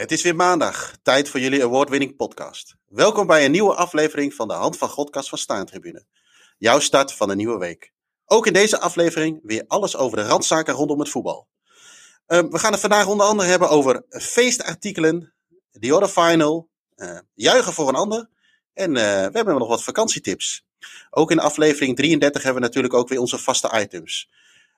Het is weer maandag, tijd voor jullie award-winning podcast. Welkom bij een nieuwe aflevering van de Hand van Godkast van Staantribune. Jouw start van een nieuwe week. Ook in deze aflevering weer alles over de randzaken rondom het voetbal. Um, we gaan het vandaag onder andere hebben over feestartikelen, the other final, uh, juichen voor een ander en uh, we hebben nog wat vakantietips. Ook in aflevering 33 hebben we natuurlijk ook weer onze vaste items.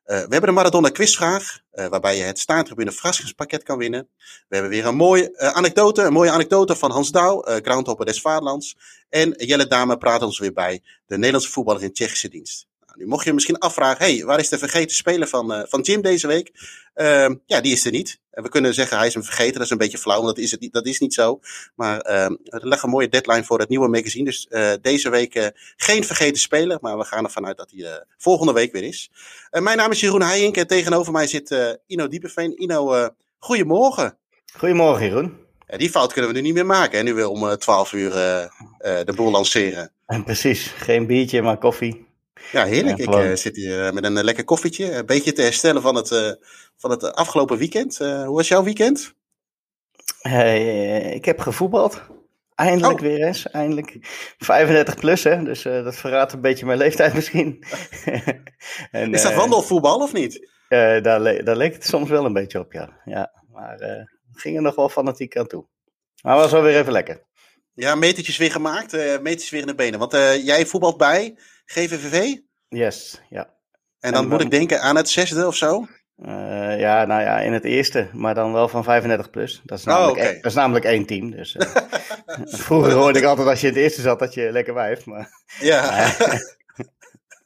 Uh, we hebben de Maradona quizvraag, uh, waarbij je het staantribune verrassingspakket kan winnen. We hebben weer een mooie uh, anekdote, een mooie anekdote van Hans Douw, uh, des Vaderlands. En Jelle Dame praat ons weer bij, de Nederlandse voetballer in Tsjechische dienst. Nou, nu mocht je misschien afvragen, hey, waar is de vergeten speler van, uh, van Jim deze week? Uh, ja, die is er niet. En we kunnen zeggen, hij is hem vergeten. Dat is een beetje flauw, want dat is, het niet, dat is niet zo. Maar uh, er ligt een mooie deadline voor het nieuwe magazine. Dus uh, deze week uh, geen vergeten speler. Maar we gaan ervan uit dat hij volgende week weer is. Mijn naam is Jeroen Heijink en tegenover mij zit Ino Diepenveen. Ino, goedemorgen. Goedemorgen, Jeroen. Ja, die fout kunnen we nu niet meer maken. En nu weer om uh, 12 uur de boel lanceren. En precies, geen biertje, maar koffie. Ja, heerlijk. Ja, ik uh, zit hier met een uh, lekker koffietje. Een beetje te herstellen van het, van het afgelopen weekend. hoe was jouw weekend? ik heb gevoetbald. Eindelijk oh. weer eens. Eindelijk 35 plus, hè. Dus dat verraadt een beetje mijn leeftijd misschien. en, Is dat wandelvoetbal of niet? daar, le daar leek het soms wel een beetje op, ja. ja maar uh, ging er nog wel fanatiek aan toe. Maar was wel weer even lekker. Ja, metertjes weer gemaakt. metertjes weer in de benen. Want jij voetbalt bij GVVV? Yes, ja. En dan en, moet ik denken aan het zesde of zo? Uh, ja, nou ja, in het eerste, maar dan wel van 35 plus. Dat is namelijk, oh, okay. dat is namelijk één team. Dus, uh, vroeger hoorde ik altijd als je in het eerste zat dat je lekker wijf. Maar, ja.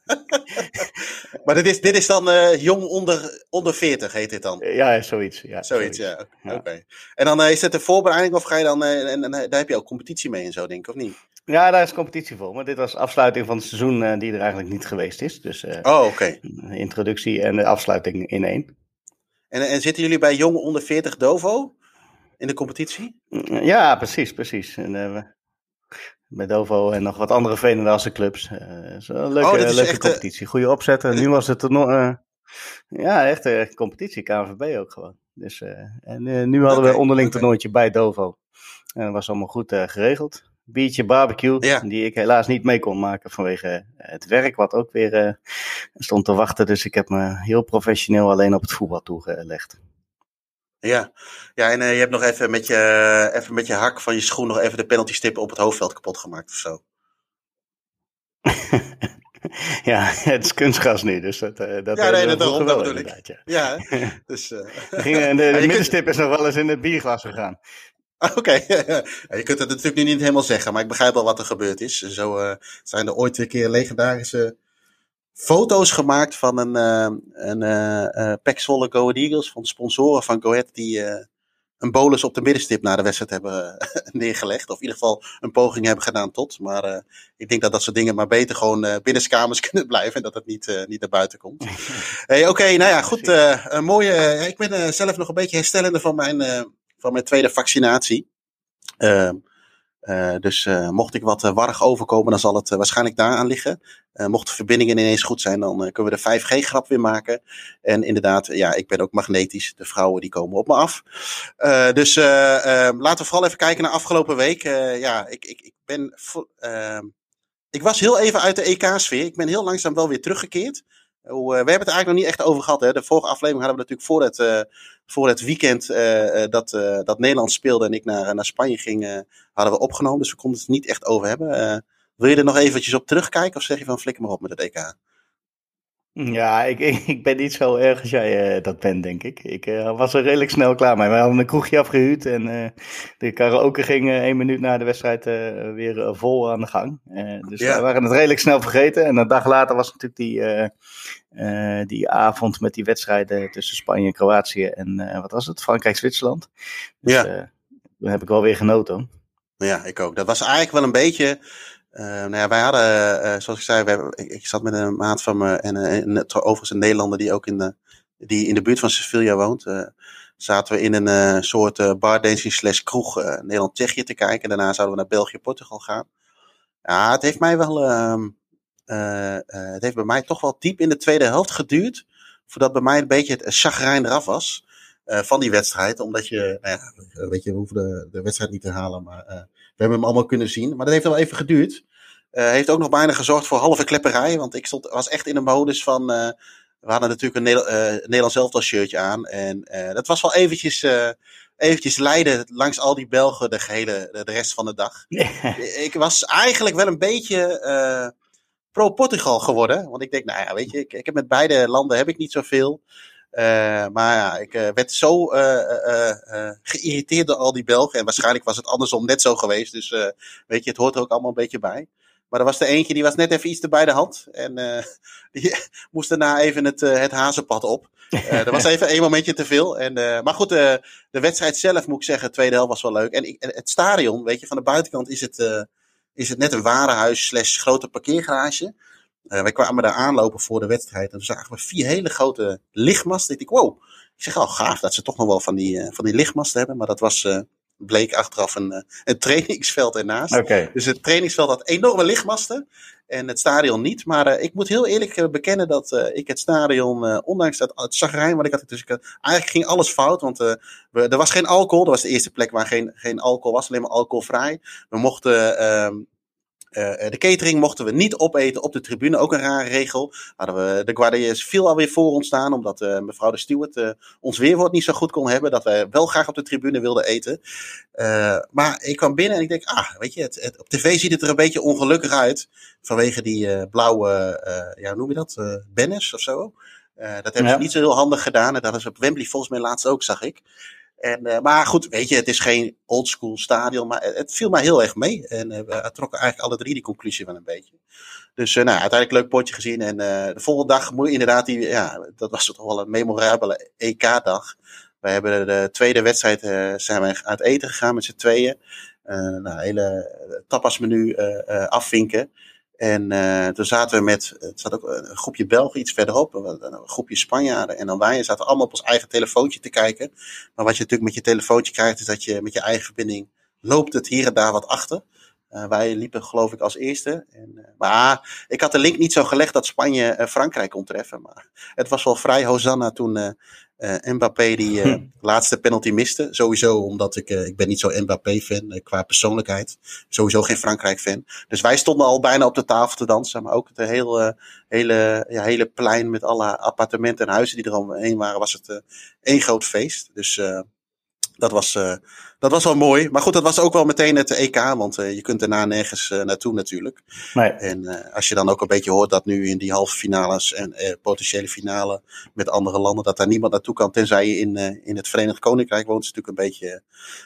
maar dit is, dit is dan uh, jong onder, onder 40, heet dit dan? Ja, zoiets. Ja, zoiets, ja. Oké. Okay. En dan is het de voorbereiding of ga je dan, en, en, daar heb je ook competitie mee en zo, denk ik, of niet? Ja, daar is competitie voor. Maar dit was afsluiting van het seizoen uh, die er eigenlijk niet geweest is. Dus uh, oh, oké. Okay. introductie en de afsluiting in één. En, en zitten jullie bij jong onder 40 Dovo in de competitie? Ja, precies, precies. En, uh, bij Dovo en nog wat andere Venendaalse clubs. is een leuke, oh, leuke echt, competitie. Goede opzetten. nu was het nog. ja, echt een competitie. KNVB ook gewoon. Dus, en nu hadden okay, we onderling okay. toernooitje bij Dovo. En dat was allemaal goed geregeld biertje barbecue. Ja. Die ik helaas niet mee kon maken vanwege het werk, wat ook weer uh, stond te wachten. Dus ik heb me heel professioneel alleen op het voetbal toegelegd. Ja, ja en uh, je hebt nog even met, je, even met je hak van je schoen nog even de penalty stippen op het hoofdveld kapot gemaakt of zo. ja, het is kunstgas nu, dus dat, uh, dat, ja, nee, dat, dat, dat bedoel ik. Ja, ja dus, de, de middenstip is nog wel eens in het bierglas gegaan. Oké, okay. je kunt het natuurlijk nu niet helemaal zeggen, maar ik begrijp wel wat er gebeurd is. Zo uh, zijn er ooit een keer legendarische foto's gemaakt van een, uh, een uh, Pek Zwolle Go Eagles, van de sponsoren van Go Ahead, die een bolus op de middenstip naar de wedstrijd hebben neergelegd. Of in ieder geval een poging hebben gedaan tot. Maar ik denk dat dat soort dingen maar beter gewoon binnenskamers kunnen blijven en dat het niet, niet naar buiten komt. hey, Oké, okay, nou ja, goed. een mooie, ik ben zelf nog een beetje herstellende van mijn van mijn tweede vaccinatie. Uh, uh, dus uh, mocht ik wat warrig overkomen, dan zal het waarschijnlijk daaraan liggen. mocht de verbindingen ineens goed zijn, dan kunnen we de 5G-grap weer maken. En inderdaad, ja, ik ben ook magnetisch. De vrouwen die komen op me af. dus laten we vooral even kijken naar afgelopen week. ja, ik, ik, ik ben. Ehm, ik was heel even uit de EK-sfeer. Ik ben heel langzaam wel weer teruggekeerd. we hebben het eigenlijk nog niet echt over gehad. Hè. De vorige aflevering hadden we natuurlijk voor het, voor het weekend uh, dat, uh, dat Nederland speelde en ik naar, naar Spanje ging, uh, hadden we opgenomen. Dus we konden het niet echt over hebben. wil je er nog eventjes op terugkijken of zeg je van flikker maar op met het EK? Ja, ik, ik ben niet zo erg als jij dat bent, denk ik. Ik was er redelijk snel klaar mee. We hadden een kroegje afgehuurd en de karaoke ging één minuut na de wedstrijd weer vol aan de gang. dus ja. we waren het redelijk snel vergeten. En een dag later was natuurlijk die uh, die avond met die wedstrijden tussen Spanje en Kroatië en uh, wat was het? Frankrijk-Zwitserland. Dus, ja. Uh, daar heb ik wel weer genoten. Ja, ik ook. Dat was eigenlijk wel een beetje. Nou ja, wij hadden, zoals ik zei, ik, zat met een maat van me en, en overigens een Nederlander die ook in de, die in de buurt van Sevilla woont. zaten we in een soort bardancing slash kroeg Nederland-Tsjechië te kijken. En daarna zouden we naar België-Portugal gaan. Ja, het heeft mij wel ehm, het heeft bij mij toch wel diep in de tweede helft geduurd. Voordat bij mij een beetje het chagrijn eraf was. van die wedstrijd. Omdat je, nou weet je, we hoeven de, de wedstrijd niet te halen, maar hebben hem allemaal kunnen zien. Maar dat heeft wel even geduurd. heeft ook nog bijna gezorgd voor halve klepperij. Want ik stond, was echt in de modus van. we hadden natuurlijk een Nederland, Nederlands elftal shirtje aan. En dat was wel eventjes eventjes leiden langs al die Belgen de, gehele, de, rest van de dag. Ik was eigenlijk wel een beetje uh, pro-Portugal geworden. Want ik denk, nou ja, weet je, ik, ik heb met beide landen heb ik niet zoveel. Uh, maar ja, ik uh, werd zo geïrriteerd door al die Belgen. En waarschijnlijk was het andersom net zo geweest. Dus weet je, het hoort er ook allemaal een beetje bij. Maar er was er eentje die was net even iets te bij de hand. En uh, die moest daarna even het, uh, het hazenpad op. Uh, er was even één momentje te veel. En, maar goed, de wedstrijd zelf moet ik zeggen, de tweede helft was wel leuk. En, ik, het stadion, weet je, van de buitenkant is het, is het net een warenhuis slash grote parkeergarage. Wij kwamen daar aanlopen voor de wedstrijd. En toen zagen we vier hele grote lichtmasten. Ik dacht, wow. Ik zeg, oh gaaf dat ze toch nog wel van die, van die lichtmasten hebben. Maar dat was bleek achteraf een, eh, een trainingsveld ernaast. Okay. Dus het trainingsveld had enorme lichtmasten en het stadion niet. Maar uh, ik moet heel eerlijk uh, bekennen dat uh, ik het stadion, ondanks dat het zagrijn wat ik had, dus ik, eigenlijk ging alles fout. Want we, er was geen alcohol. Dat was de eerste plek waar geen, geen alcohol was, alleen maar alcoholvrij. We mochten ehm, uh, de catering mochten we niet opeten op de tribune, ook een rare regel. Hadden we, de Guardiërs viel alweer voor ons staan, omdat uh, mevrouw de Stewart ons weerwoord niet zo goed kon hebben, dat wij wel graag op de tribune wilden eten. maar ik kwam binnen en ik denk, ah, weet je, het, het, op tv ziet het er een beetje ongelukkig uit, vanwege die blauwe, ja, hoe noem je dat, banners of zo. dat hebben ze niet zo heel handig gedaan. En dat is op Wembley volgens mij laatst ook, zag ik. En, uh, maar goed, weet je, het is geen oldschool stadion, maar het viel mij heel erg mee. En uh, we trokken eigenlijk alle drie die conclusie wel een beetje. Dus uh, nou, uiteindelijk leuk potje gezien. En de volgende dag moet inderdaad, die, ja, dat was toch wel een memorabele EK-dag. We hebben de tweede wedstrijd, zijn we uit eten gegaan met z'n tweeën. nou, hele tapasmenu afvinken. En uh, toen zaten we met, het zat ook een groepje Belgen iets verderop, een groepje Spanjaarden en dan wij. zaten allemaal op ons eigen telefoontje te kijken. Maar wat je natuurlijk met je telefoontje krijgt, is dat je met je eigen verbinding loopt het hier en daar wat achter. Uh, wij liepen geloof ik als eerste. En, uh, maar ik had de link niet zo gelegd dat Spanje Frankrijk kon treffen. Maar het was wel vrij Hosanna toen Mbappé die hm. laatste penalty miste. Sowieso omdat ik, ik ben niet zo Mbappé-fan qua persoonlijkheid. Sowieso geen Frankrijk-fan. Dus wij stonden al bijna op de tafel te dansen. Maar ook het hele, hele, ja, hele plein met alle appartementen en huizen die er omheen waren, was het één groot feest. Dus dat was, uh, dat was wel mooi. Maar goed, dat was ook wel meteen het EK, want uh, je kunt daarna nergens uh, naartoe natuurlijk. Nee. En als je dan ook een beetje hoort dat nu in die halve finales en potentiële finale met andere landen, dat daar niemand naartoe kan, tenzij je in, in het Verenigd Koninkrijk woont, is natuurlijk een beetje,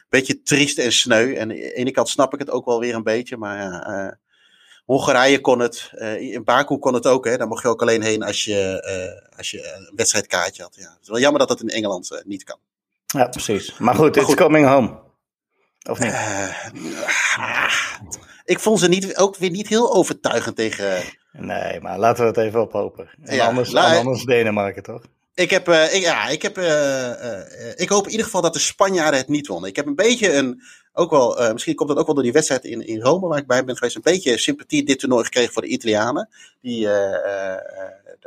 beetje triest en sneu. En aan de ene kant snap ik het ook wel weer een beetje, maar ja, Hongarije kon het, in Baku kon het ook, hè. daar mocht je ook alleen heen als je, als je een wedstrijdkaartje had. Ja. Het is wel jammer dat dat in Engeland niet kan. Ja, precies. Maar goed, it's coming home. Of niet? Uh, ik vond ze niet, ook weer niet heel overtuigend tegen... Nee, maar laten we het even ophopen. En ja, anders, la, anders Denemarken, toch? Ik, heb, uh, ik, ja, ik, heb, uh, ik hoop in ieder geval dat de Spanjaarden het niet wonnen. Ik heb een beetje een, ook wel, misschien komt dat ook wel door die wedstrijd in, in Rome waar ik bij ben geweest, een beetje sympathie dit toernooi gekregen voor de Italianen. Die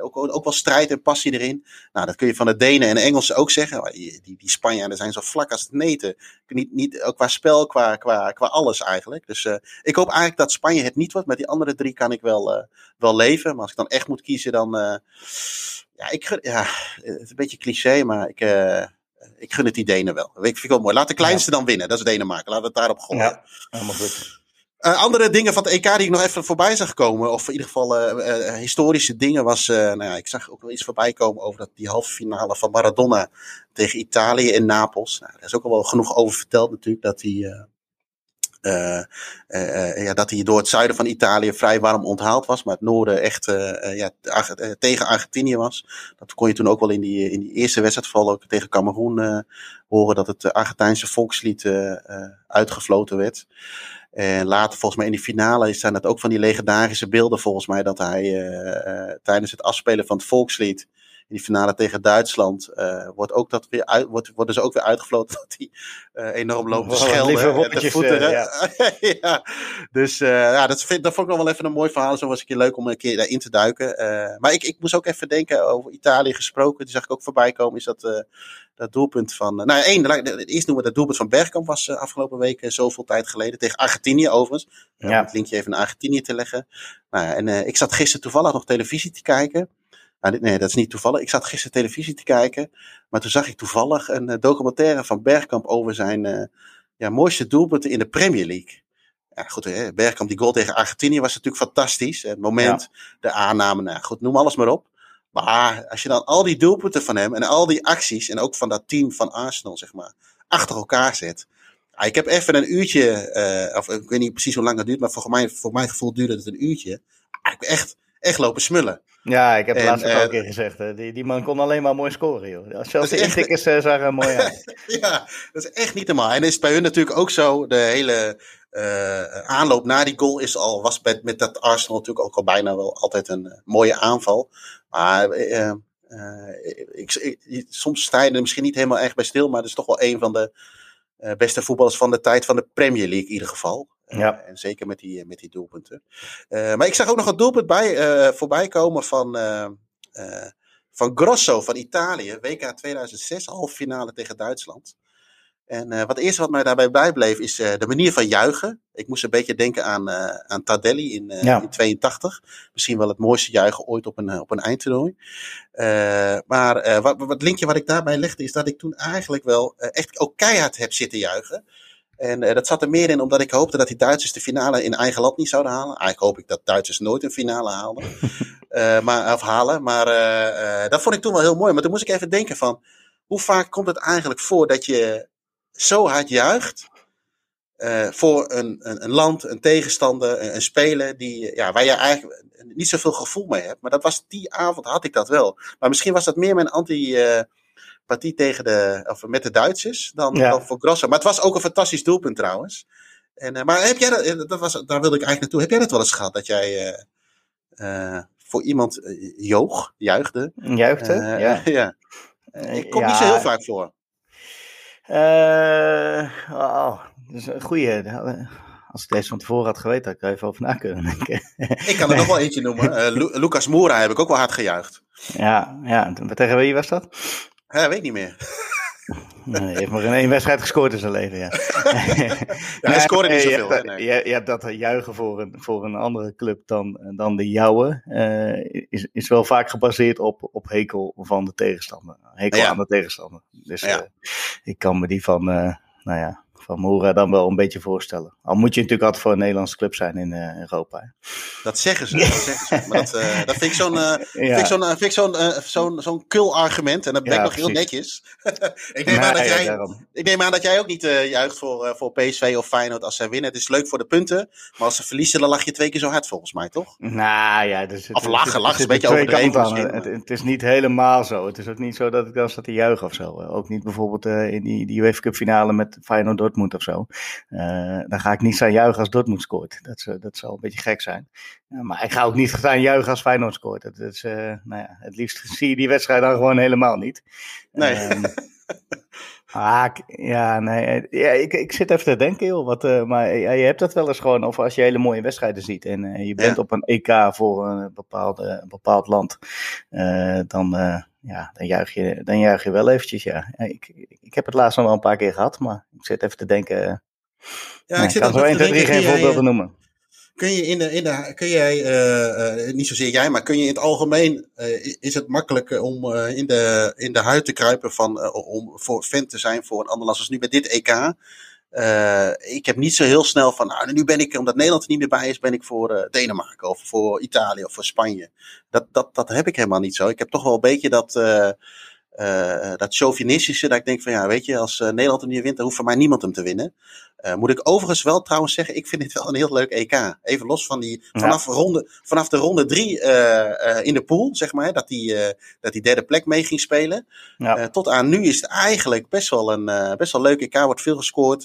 ook, ook wel strijd en passie erin. Nou, dat kun je van de Denen en de Engelsen ook zeggen. Die, die, die Spanjaarden zijn zo vlak als het neten. Niet, niet, ook qua spel, qua, qua, qua alles eigenlijk. Dus uh, ik hoop eigenlijk dat Spanje het niet wordt. Met die andere drie kan ik wel, uh, wel leven. Maar als ik dan echt moet kiezen, dan. Uh, ja, ik, ja, het is een beetje cliché, maar ik ik gun het die Denen wel. Ik vind ik wel mooi. Laat de kleinste ja. dan winnen. Dat is Denemarken. Laten we het daarop gooien. Ja, helemaal goed. Uh, andere dingen van het EK die ik nog even voorbij zag komen, of in ieder geval uh, uh, historische dingen, was, nou ja, ik zag ook wel iets voorbij komen over dat, die halve finale van Maradona tegen Italië in Napels. Nou, daar is ook al wel genoeg over verteld natuurlijk, dat hij, ja, dat hij door het zuiden van Italië vrij warm onthaald was, maar het noorden echt ja, tegen Argentinië was. Dat kon je toen ook wel in die, in die eerste wedstrijd, vooral ook tegen Cameroen, horen dat het Argentijnse volkslied uitgefloten werd. En later, volgens mij in die finale, zijn dat ook van die legendarische beelden, volgens mij, dat hij uh, uh, tijdens het afspelen van het volkslied die finale tegen Duitsland wordt ook dat weer uit, wordt, worden ze ook weer uitgefloten dat die enorm lopen te schelden. En te voeteren. Ja. ja. Dus ja, dat, vind, dat vond ik nog wel even een mooi verhaal. Zo was een keer leuk om een keer daarin te duiken. maar ik, ik moest ook even denken over Italië gesproken. Die zag ik ook voorbij komen. Is dat dat doelpunt van. nou, één, eerst noemen we dat doelpunt van Bergkamp was afgelopen week zoveel tijd geleden. Tegen Argentinië overigens. Ja. Om het linkje even naar Argentinië te leggen. Nou, en uh, ik zat gisteren toevallig nog televisie te kijken. Nou, nee, dat is niet toevallig. Ik zat gisteren televisie te kijken. Maar toen zag ik toevallig een uh, documentaire van Bergkamp over zijn uh, ja, mooiste doelpunten in de Premier League. Ja, goed, hè, Bergkamp, die goal tegen Argentinië was natuurlijk fantastisch. Het moment, de aanname, nou goed, noem alles maar op. Maar als je dan al die doelpunten van hem en al die acties, en ook van dat team van Arsenal, zeg maar, achter elkaar zet. Ah, ik heb even een uurtje, uh, of ik weet niet precies hoe lang het duurt, maar voor, mij, voor mijn gevoel duurde het een uurtje. Ah, ik heb echt, echt lopen smullen. Ja, ik heb het laatst ook al een keer gezegd. Die, die man kon alleen maar mooi scoren, joh. Zelfs de intikkers uh, zagen mooi uit. ja, dat is echt niet normaal. En is bij hun natuurlijk ook zo. De hele uh, aanloop na die goal is al, was met, met dat Arsenal natuurlijk ook al bijna wel altijd een mooie aanval. Maar uh, ik, ik, soms sta je er misschien niet helemaal echt bij stil, maar het is toch wel een van de beste voetballers van de tijd van de Premier League in ieder geval. Uh, ja. En zeker met die, met die doelpunten. Uh, maar ik zag ook nog een doelpunt bij, voorbij komen van, van Grosso van Italië. WK 2006, halve finale tegen Duitsland. En wat eerste wat mij daarbij bijbleef is de manier van juichen. Ik moest een beetje denken aan, aan Tardelli in, ja. in 82. Misschien wel het mooiste juichen ooit op een, op een eindtoernooi. maar wat, wat linkje wat ik daarbij legde is dat ik toen eigenlijk wel echt ook keihard heb zitten juichen. En dat zat er meer in omdat ik hoopte dat die Duitsers de finale in eigen land niet zouden halen. Eigenlijk hoop ik dat Duitsers nooit een finale halen. maar, of halen. Maar dat vond ik toen wel heel mooi. Maar toen moest ik even denken van... Hoe vaak komt het eigenlijk voor dat je zo hard juicht. Uh, voor een, een, een, land, een tegenstander, een, een, speler die, ja, waar je eigenlijk niet zoveel gevoel mee hebt. Maar dat was die avond had ik dat wel. Maar misschien was dat meer mijn antipathie uh, tegen de, of met de Duitsers dan, ja. dan voor Grosso. Maar het was ook een fantastisch doelpunt trouwens. En, uh, maar heb jij dat, dat was, daar wilde ik eigenlijk naartoe. Heb jij dat wel eens gehad dat jij voor iemand joog, juichte? Juichte, ja. ja. Ik kom niet zo heel vaak voor. Oh, dat is een goede. Als ik deze van tevoren had geweten, had ik er even over na kunnen denken. ik kan er nog wel eentje noemen. Uh, Lucas Moura heb ik ook wel hard gejuicht. Ja, ja. tegen wie was dat? Ja, weet niet meer. Nee, hij heeft maar in één wedstrijd gescoord in zijn leven, ja. ja hij scoorde niet zoveel. Je, nee. je, je, hebt dat juichen voor een, voor een andere club dan, dan de jouwe. Uh, is, is wel vaak gebaseerd op, op hekel van de tegenstander. Hekel ja. aan de tegenstander. Dus ja. uh, ik kan me die van, uh, nou ja, van Moera dan wel een beetje voorstellen. Al moet je natuurlijk altijd voor een Nederlandse club zijn in uh, Europa. Hè. Dat zeggen ze, dat zeggen ze. Maar dat, uh, dat vind ik zo'n uh, ja. zo'n zo'n zo'n zo'n kul argument. En dat ben ik ja, nog heel netjes. ik, neem nee, aan dat jij, ja, ik neem aan dat jij ook niet juicht voor, voor PSV of Feyenoord als zij winnen. Het is leuk voor de punten. Maar als ze verliezen, dan lach je twee keer zo hard volgens mij, toch? Nou ja. Dus het, of lachen, lachen is een beetje overdreven. Het, het, is niet helemaal zo. Het is ook niet zo dat ik dan zat te juichen of zo. Ook niet bijvoorbeeld in die, die UEFA Cup finale met Feyenoord Dortmund of zo. Uh, dan ga ik niet staan juichen als Dortmund scoort. Dat, dat zou een beetje gek zijn. Uh, maar ik ga ook niet staan juichen als Feyenoord scoort. Dat, dat is, nou ja, het liefst zie je die wedstrijd dan gewoon helemaal niet. Nee. Um, Ah, ja, nee. Ja, ik, ik zit even te denken, joh. Wat, uh, maar ja, je hebt dat wel eens gewoon, of als je hele mooie wedstrijden ziet en uh, je bent ja. op een EK voor een, bepaalde, een bepaald land, dan, ja, dan, juich je, dan juich je wel eventjes, ja. Ik, ik heb het laatst nog wel een paar keer gehad, maar ik zit even te denken. Ja, nee, ik zit kan zo 1, 2, 3 geen voorbeelden noemen. Kun je in de, in de kun jij, uh, uh, niet zozeer jij, maar kun je in het algemeen, uh, is het makkelijk om in, de, in de huid te kruipen van, om voor fan te zijn voor een ander land, zoals nu bij dit EK. Ik heb niet zo heel snel van, nou, nu ben ik, omdat Nederland er niet meer bij is, ben ik voor Denemarken of voor Italië of voor Spanje. Dat, dat, dat heb ik helemaal niet zo. Ik heb toch wel een beetje dat, uh, dat chauvinistische, dat ik denk van ja, weet je, als uh, Nederland hem niet wint, dan hoeft voor mij niemand hem te winnen. Uh, moet ik overigens wel trouwens zeggen, ik vind dit wel een heel leuk EK. Even los van die, vanaf, ja. ronde, vanaf de ronde drie in de pool, zeg maar, dat die, dat die derde plek mee ging spelen. Ja. tot aan nu is het eigenlijk best wel een best wel leuk EK, wordt veel gescoord.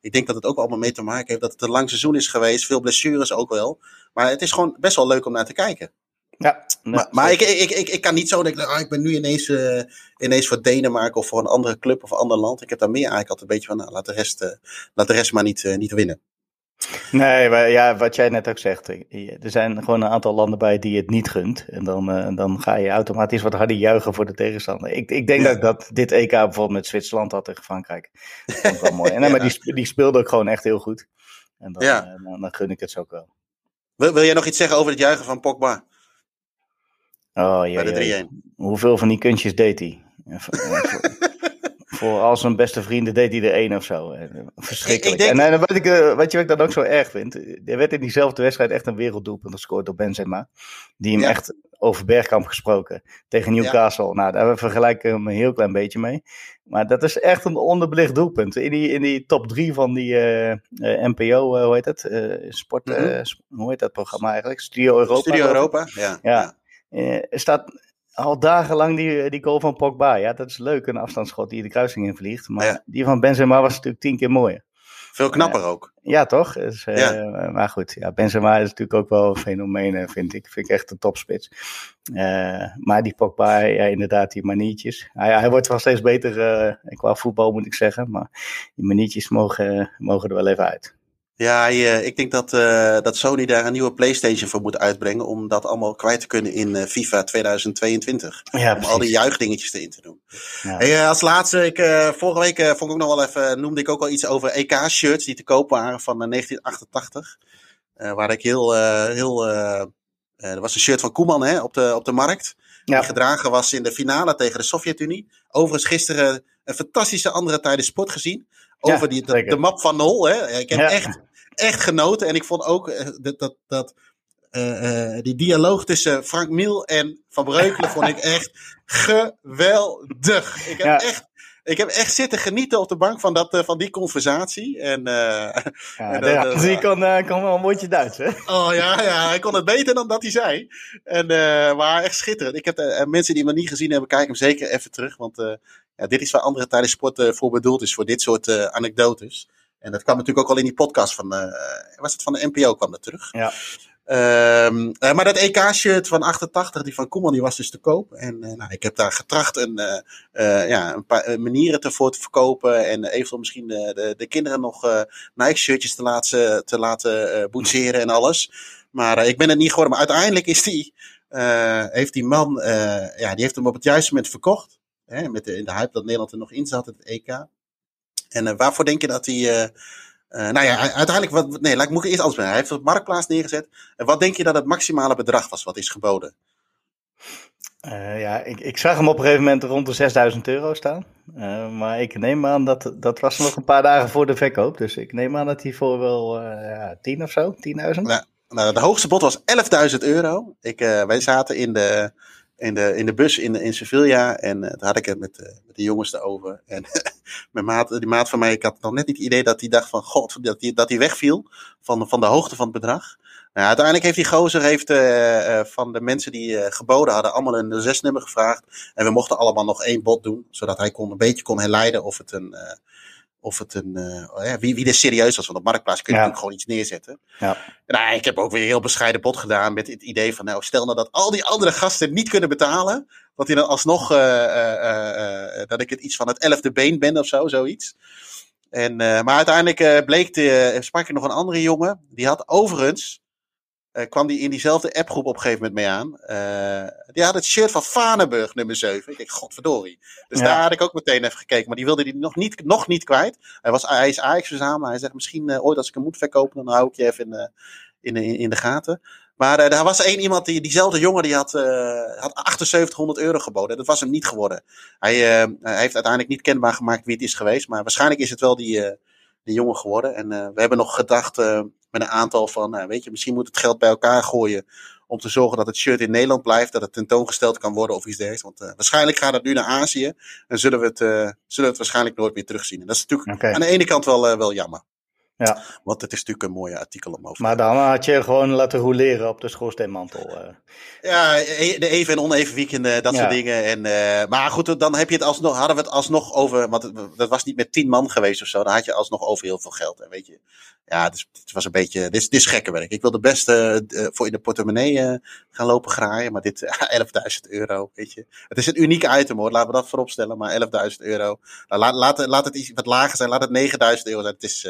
ik denk dat het ook allemaal mee te maken heeft dat het een lang seizoen is geweest, veel blessures ook wel. Maar het is gewoon best wel leuk om naar te kijken. Ja, maar, maar ik, ik, ik, ik kan niet zo denken, oh, ik ben nu ineens, uh, ineens voor Denemarken of voor een andere club of een ander land. Ik heb daar meer eigenlijk altijd een beetje van, nou, laat de rest, uh, laat de rest maar niet, uh, niet winnen. Nee, maar ja, wat jij net ook zegt. Er zijn gewoon een aantal landen bij die het niet gunt. En dan, dan ga je automatisch wat harder juichen voor de tegenstander. Ik, ik denk dat dat dit EK bijvoorbeeld met Zwitserland had tegen Frankrijk. Dat vond ik wel mooi. En, ja. maar die, die speelde ook gewoon echt heel goed. En dan, dan, dan gun ik het zo ook wel. Wil, wil jij nog iets zeggen over het juichen van Pogba? Oh, ja, Bij de 3-1. Hoeveel van die kunstjes deed hij? voor al zijn beste vrienden deed hij er één of zo. Eh, verschrikkelijk. Ik, denk... En wat, ik, eh, wat je wat ik dan ook zo erg vind? Er werd in diezelfde wedstrijd echt een werelddoelpunt gescoord door Benzema. Die hem echt over Bergkamp gesproken. Tegen Newcastle. Nou, daar vergelijken we hem een heel klein beetje mee. Maar dat is echt een onderbelicht doelpunt. In die, in die top drie van die uh, uh, NPO, hoe heet het? sport, mm -hmm. hoe heet dat programma eigenlijk? Studio Europa. Studio Europa, ja. ja. Er staat al dagenlang die, die goal van Pogba. Ja, dat is leuk, een afstandsschot die de kruising in vliegt. Maar die van Benzema was natuurlijk tien keer mooier. Veel knapper ook. Ja, toch? Dus, ja. Maar goed, ja, Benzema is natuurlijk ook wel een fenomeen, vind ik. Vind ik echt een topspits. Uh, maar die Pogba, ja, inderdaad, die maniertjes. Hij, hij wordt wel steeds beter uh, qua voetbal, moet ik zeggen. Maar die maniertjes mogen, mogen er wel even uit. Ja, ik denk dat, uh, dat Sony daar een nieuwe PlayStation voor moet uitbrengen. om dat allemaal kwijt te kunnen in uh, FIFA 2022. Ja, om al die juichdingetjes erin te doen. Ja. Hey, uh, als laatste, ik, vorige week vond ik ook nog wel even. noemde ik ook al iets over EK-shirts die te koop waren van 1988. waar ik heel. heel er was een shirt van Koeman hè, op, de, op de markt. Die gedragen was in de finale tegen de Sovjet-Unie. Overigens gisteren een fantastische andere tijden sport gezien. Over die, de, de, map van Nol. Hè. Ik heb echt echt genoten. En ik vond ook uh, dat, dat, dat uh, die dialoog tussen Frank Miel en Van Breukelen vond ik echt geweldig. Ik heb echt ik heb echt zitten genieten op de bank van, dat, uh, van die conversatie. En, uh, ja, en, die kon, uh, kon wel een mondje Duits, hè? Oh ja, ja, hij kon het beter dan dat hij zei. En, maar echt schitterend. Ik heb mensen die me niet gezien hebben, kijk hem zeker even terug. Want ja, dit is waar andere tijdens sport voor bedoeld is, voor dit soort anekdotes. En dat kwam natuurlijk ook al in die podcast van, uh, was het van de NPO kwam dat terug. Ja. Um, uh, maar dat EK-shirt van 88, die van Koeman, die was dus te koop. En uh, nou, ik heb daar getracht een, ja, een paar manieren ervoor te verkopen. En eventueel misschien de, de, de kinderen nog Nike-shirtjes te laten, te laten boetseren en alles. Maar ik ben het niet geworden. Maar uiteindelijk is die, heeft die man, ja, die heeft hem op het juiste moment verkocht. Hè, met de, in de hype dat Nederland er nog in zat, het EK. En uh, waarvoor denk je dat hij. Uh, nou ja, uiteindelijk. Wat, nee, laat ik, moet ik eerst anders Hij heeft het marktplaats neergezet. En wat denk je dat het maximale bedrag was wat is geboden? ja, ik, ik, zag hem op een gegeven moment rond de 6000 euro staan. maar ik neem aan dat dat was nog een paar dagen voor de verkoop. Dus ik neem aan dat hij voor wel ja, 10 of zo, 10.000. Nou, nou, de hoogste bod was 11.000 euro. Ik, wij zaten in de, in de, in de bus in, in Sevilla. En uh, daar had ik het met, uh, met de jongens erover. En mijn maat, die maat van mij, ik had nog net niet het idee dat hij dacht van god, dat hij dat die wegviel van, van de hoogte van het bedrag. Nou, uiteindelijk heeft die gozer heeft, uh, van de mensen die geboden hadden allemaal een zesnummer gevraagd. En we mochten allemaal nog één bod doen, zodat hij kon, een beetje kon herleiden of het een of het een, uh, wie, wie er serieus was. Want op Marktplaats kun je natuurlijk gewoon iets neerzetten. Ja. Nou, ik heb ook weer een heel bescheiden bod gedaan met het idee van, nou, stel nou dat al die andere gasten niet kunnen betalen, dat hij dan alsnog, uh, uh, dat ik het iets van het elfde been ben of zo, zoiets. En, maar uiteindelijk bleek, de, sprak ik nog een andere jongen, die had overigens, uh, kwam die in diezelfde appgroep op een gegeven moment mee aan. Uh, die had het shirt van Vanenburg, nummer 7. Ik denk, godverdorie. Dus daar had ik ook meteen even gekeken. Maar die wilde hij nog niet, nog niet kwijt. Hij, was, hij is Ajax verzamelen. Hij zegt, misschien uh, ooit als ik hem moet verkopen, dan hou ik je even in, in, in, in de gaten. Maar er was één iemand, die, diezelfde jongen, die had, had 7800 euro geboden. Dat was hem niet geworden. Hij, hij heeft uiteindelijk niet kenbaar gemaakt wie het is geweest. Maar waarschijnlijk is het wel die, die jongen geworden. En we hebben nog gedacht met een aantal van, nou, weet je, misschien moet het geld bij elkaar gooien. Om te zorgen dat het shirt in Nederland blijft, dat het tentoongesteld kan worden of iets dergelijks. Want uh, waarschijnlijk gaat het nu naar Azië. En zullen we het, uh, zullen we het waarschijnlijk nooit meer terugzien. En dat is natuurlijk okay. aan de ene kant wel, uh, wel jammer. Ja. Want het is natuurlijk een mooie artikel om over Maar dan had je gewoon laten roleren op de schoorsteenmantel. Uh. Ja, e-, de even en oneven weekenden, dat ja. soort dingen. En, uh, maar goed, dan heb je het alsnog, hadden we het alsnog over. Want het, dat was niet met tien man geweest of zo. Dan had je alsnog over heel veel geld. En weet je, ja, het, is, het was een beetje, dit is, dit is gekke werk. Ik wil de beste uh, voor in de portemonnee uh, gaan lopen graaien, maar dit, uh, 11.000 euro, weet je. Het is een uniek item hoor, laten we dat voorop stellen, maar 11.000 euro. Nou, laat, laat, laat het iets wat lager zijn, laat het 9.000 euro zijn. Het is,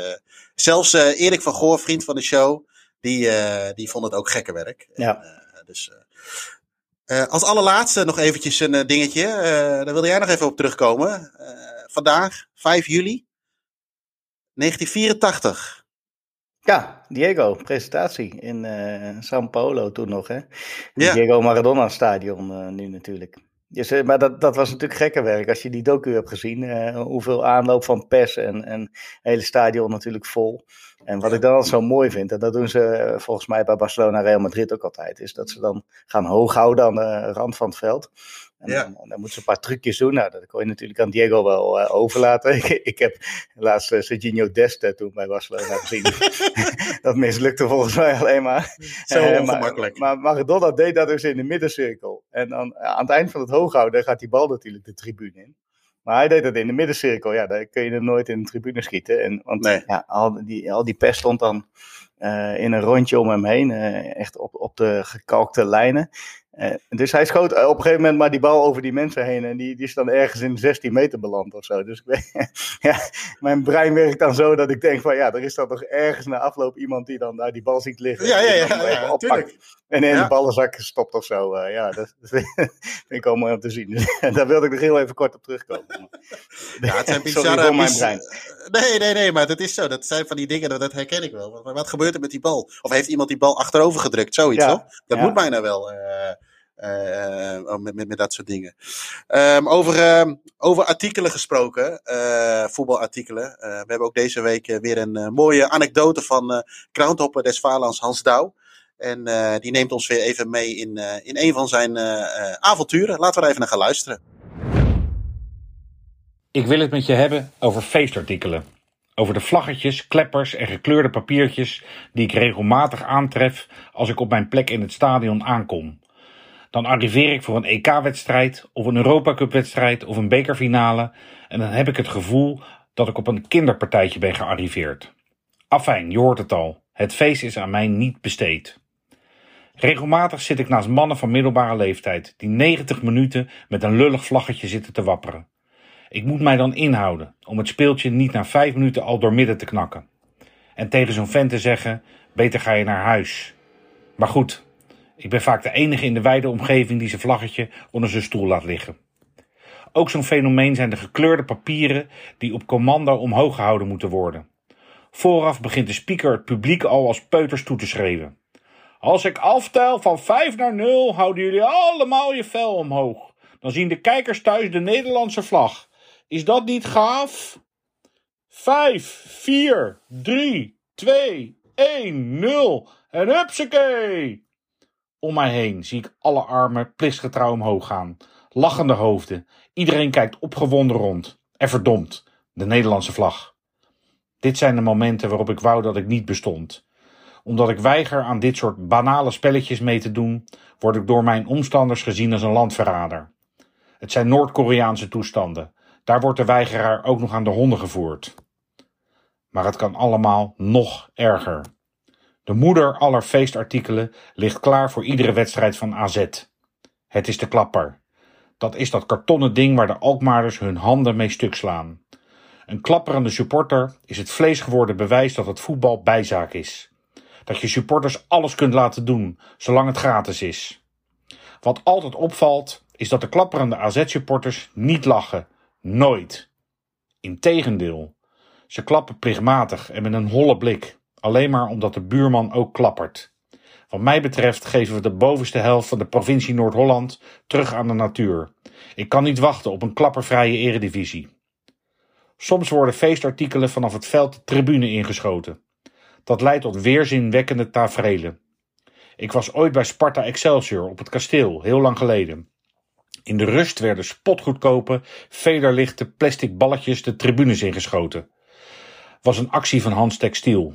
zelfs Erik van Goor, vriend van de show, die, die vond het ook gekke werk. Ja. En, dus, als allerlaatste nog eventjes een dingetje. Daar wilde jij nog even op terugkomen. Vandaag, 5 juli 1984. Ja, Diego, presentatie in uh, São Paulo toen nog. Hè? Ja. Diego Maradona Stadion uh, nu natuurlijk. Dus, uh, maar dat, dat was natuurlijk gekke werk. Als je die docu hebt gezien, hoeveel aanloop van pers en, en hele stadion natuurlijk vol. En wat ik dan altijd zo mooi vind, en dat doen ze volgens mij bij Barcelona Real Madrid ook altijd, is dat ze dan gaan hoog houden aan de rand van het veld. En ja. dan, dan, moeten ze een paar trucjes doen. Nou, dat kon je natuurlijk aan Diego wel uh, overlaten. ik, ik, heb laatst uh, Serginho Deste toen bij Barcelona gezien. dat mislukte volgens mij alleen maar. Zo uh, ongemakkelijk. Maar, maar Maradona deed dat dus in de middencirkel. En dan aan het eind van het hooghouden gaat die bal natuurlijk de tribune in. Maar hij deed dat in de middencirkel. Ja, daar kun je er nooit in de tribune schieten. En, want nee. ja, al, die, al die pest stond dan uh, in een rondje om hem heen. Uh, echt op, op de gekalkte lijnen. Uh, dus hij schoot op een gegeven moment maar die bal over die mensen heen. En die, die is dan ergens in 16 meter beland of zo. Dus ik weet, ja, mijn brein werkt dan zo dat ik denk van ja, er is dan toch ergens na afloop iemand die dan daar die bal ziet liggen. Ja, ja, ja. ja, ja natuurlijk. En in de ballenzak gestopt of zo. Uh, ja, dat, dat vind ik al mooi om te zien. Dus, daar wilde ik nog heel even kort op terugkomen. Ja, het zijn bizarre... mijn brein. Nee, nee, nee, maar dat is zo. Dat zijn van die dingen, dat herken ik wel. Wat, wat gebeurt er met die bal? Of heeft iemand die bal achterover gedrukt? Zoiets, toch? Dat moet bijna wel. Uh, met, met, met dat soort dingen. Um, over, uh, over artikelen gesproken, uh, voetbalartikelen. we hebben ook deze week weer een mooie anekdote van Krauntopper des Vaarlands Hans Douw. En die neemt ons weer even mee in, in een van zijn avonturen. Laten we er even naar gaan luisteren. Ik wil het met je hebben over feestartikelen. Over de vlaggetjes, kleppers en gekleurde papiertjes die ik regelmatig aantref als ik op mijn plek in het stadion aankom. Dan arriveer ik voor een EK-wedstrijd of een Europa Cup-wedstrijd of een bekerfinale en dan heb ik het gevoel dat ik op een kinderpartijtje ben gearriveerd. Afijn, je hoort het al. Het feest is aan mij niet besteed. Regelmatig zit ik naast mannen van middelbare leeftijd die 90 minuten met een lullig vlaggetje zitten te wapperen. Ik moet mij dan inhouden om het speeltje niet na vijf minuten al doormidden te knakken. En tegen zo'n vent te zeggen: beter ga je naar huis. Maar goed, ik ben vaak de enige in de wijde omgeving die zijn vlaggetje onder zijn stoel laat liggen. Ook zo'n fenomeen zijn de gekleurde papieren die op commando omhoog gehouden moeten worden. Vooraf begint de speaker het publiek al als peuters toe te schreeuwen. Als ik aftel van 5 naar 0, houden jullie allemaal je vel omhoog. Dan zien de kijkers thuis de Nederlandse vlag. Is dat niet gaaf? 5, 4, 3, 2, 1, 0 en hupsakee! Om mij heen zie ik alle armen plichtsgetrouw omhoog gaan. Lachende hoofden. Iedereen kijkt opgewonden rond. En verdomd, de Nederlandse vlag. Dit zijn de momenten waarop ik wou dat ik niet bestond. Omdat ik weiger aan dit soort banale spelletjes mee te doen, word ik door mijn omstanders gezien als een landverrader. Het zijn Noord-Koreaanse toestanden. Daar wordt de weigeraar ook nog aan de honden gevoerd. Maar het kan allemaal nog erger. De moeder aller feestartikelen ligt klaar voor iedere wedstrijd van AZ. Het is de klapper. Dat is dat kartonnen ding waar de Alkmaarders hun handen mee stuk slaan. Een klapperende supporter is het vleesgeworden bewijs dat het voetbal bijzaak is. Dat je supporters alles kunt laten doen, zolang het gratis is. Wat altijd opvalt, is dat de klapperende AZ-supporters niet lachen. Nooit. Integendeel. Ze klappen plichtmatig en met een holle blik alleen maar omdat de buurman ook klappert. Wat mij betreft geven we de bovenste helft van de provincie Noord-Holland terug aan de natuur. Ik kan niet wachten op een klappervrije eredivisie. Soms worden feestartikelen vanaf het veld de tribune ingeschoten. Dat leidt tot weerzinwekkende taferelen. Ik was ooit bij Sparta Excelsior op het kasteel, heel lang geleden. In de rust werden spotgoedkope, vederlichte plastic balletjes de tribunes ingeschoten. Was een actie van Hans Textiel.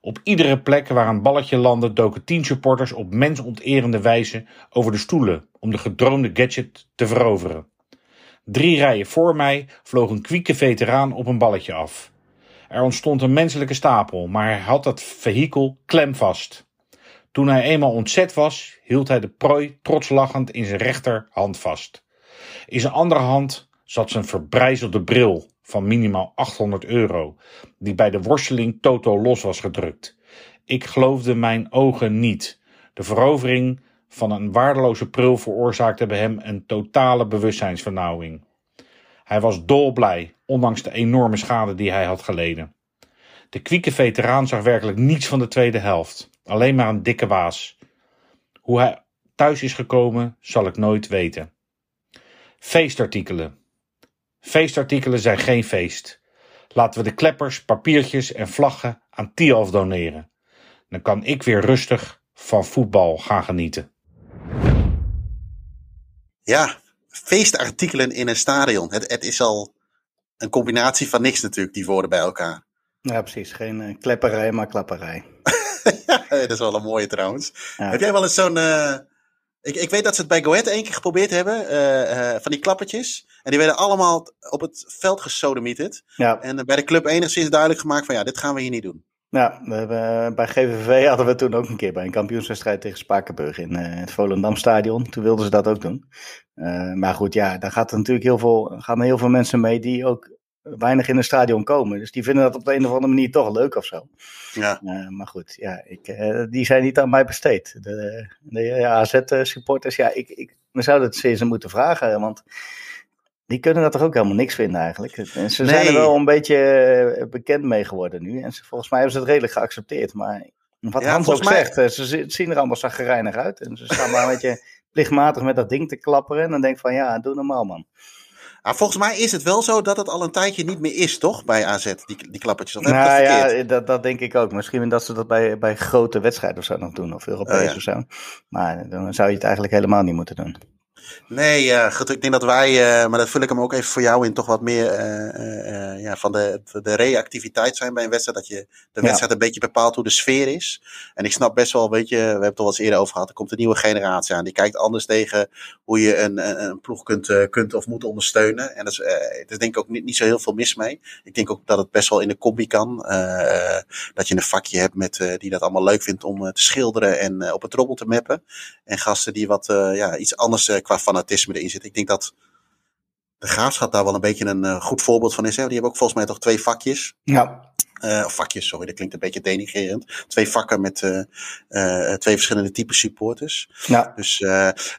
Op iedere plek waar een balletje landde doken tien supporters op mensonterende wijze over de stoelen om de gedroomde gadget te veroveren. Drie rijen voor mij vloog een kwieke veteraan op een balletje af. Er ontstond een menselijke stapel, maar hij had het vehikel klemvast. Toen hij eenmaal ontzet was, hield hij de prooi trotslachend in zijn rechterhand vast. In zijn andere hand zat zijn verbrijzelde bril van minimaal 800 euro, die bij de worsteling toto los was gedrukt. Ik geloofde mijn ogen niet. De verovering van een waardeloze prul veroorzaakte bij hem een totale bewustzijnsvernauwing. Hij was dolblij, ondanks de enorme schade die hij had geleden. De kwieke veteraan zag werkelijk niets van de tweede helft, alleen maar een dikke waas. Hoe hij thuis is gekomen, zal ik nooit weten. Feestartikelen. Feestartikelen zijn geen feest. Laten we de kleppers, papiertjes en vlaggen aan Tialf doneren. Dan kan ik weer rustig van voetbal gaan genieten. Ja, feestartikelen in een stadion. Het, het is al een combinatie van niks natuurlijk, die woorden bij elkaar. Ja, precies. Geen uh, klepperij, maar klapperij. ja, dat is wel een mooie trouwens. Heb jij wel eens zo'n... Uh, ik, ik weet dat ze het bij Goed één keer geprobeerd hebben, uh, van die klappertjes. En die werden allemaal op het veld gesodemieterd. Ja. En bij de club enigszins duidelijk gemaakt van ja, dit gaan we hier niet doen. Ja, we hebben, bij GVV hadden we toen ook een keer bij een kampioenswedstrijd tegen Spakenburg in uh, het Volendamstadion. Toen wilden ze dat ook doen. Maar goed, ja, daar gaat er natuurlijk heel veel, gaan er heel veel mensen mee die ook weinig in een stadion komen. Dus die vinden dat op de een of andere manier toch leuk of zo. Ja. Uh, maar goed, ja, ik, die zijn niet aan mij besteed. De, de AZ-supporters, ja, ik, ik, we zouden het ze moeten vragen, want die kunnen dat toch ook helemaal niks vinden eigenlijk. En ze zijn er wel een beetje eh, bekend mee geworden nu. En ze, volgens mij hebben ze het redelijk geaccepteerd. Maar wat ja, Hans ook mij... zegt, eh, ze zien er allemaal zaggerijnig uit. En ze staan maar een beetje plichtmatig met dat ding te klapperen. En dan denk ik van ja, doe normaal man. Ah, volgens mij is het wel zo dat het al een tijdje niet meer is, toch? Bij AZ, die, die klappertjes. Of nou ja, dat, dat denk ik ook. Misschien dat ze dat bij, bij grote wedstrijden of zo nog doen. Of Europees oh, of zo. Maar dan zou je het eigenlijk helemaal niet moeten doen. Nee, ja, goed, ik denk dat wij, uh, maar dat vul ik hem ook even voor jou in, toch wat meer uh, uh, ja, van de, de reactiviteit zijn bij een wedstrijd. Dat je de wedstrijd een beetje bepaalt hoe de sfeer is. En ik snap best wel, weet je, we hebben het al eens eerder over gehad, er komt een nieuwe generatie aan. Die kijkt anders tegen hoe je een, een, een ploeg kunt, kunt of moet ondersteunen. En dat is, daar denk ik ook niet, niet zo heel veel mis mee. Ik denk ook dat het best wel in de combi kan. dat je een vakje hebt met, die dat allemaal leuk vindt om te schilderen en op het robbel te mappen. En gasten die wat ja, iets anders qua fanatisme erin zit. Ik denk dat de graafschap daar wel een beetje een uh, goed voorbeeld van is. Hè? Die hebben ook volgens mij toch twee vakjes. Ja. Uh, of vakjes, sorry, dat klinkt een beetje denigrerend. Twee vakken met uh, uh, twee verschillende typen supporters. Ja. Dus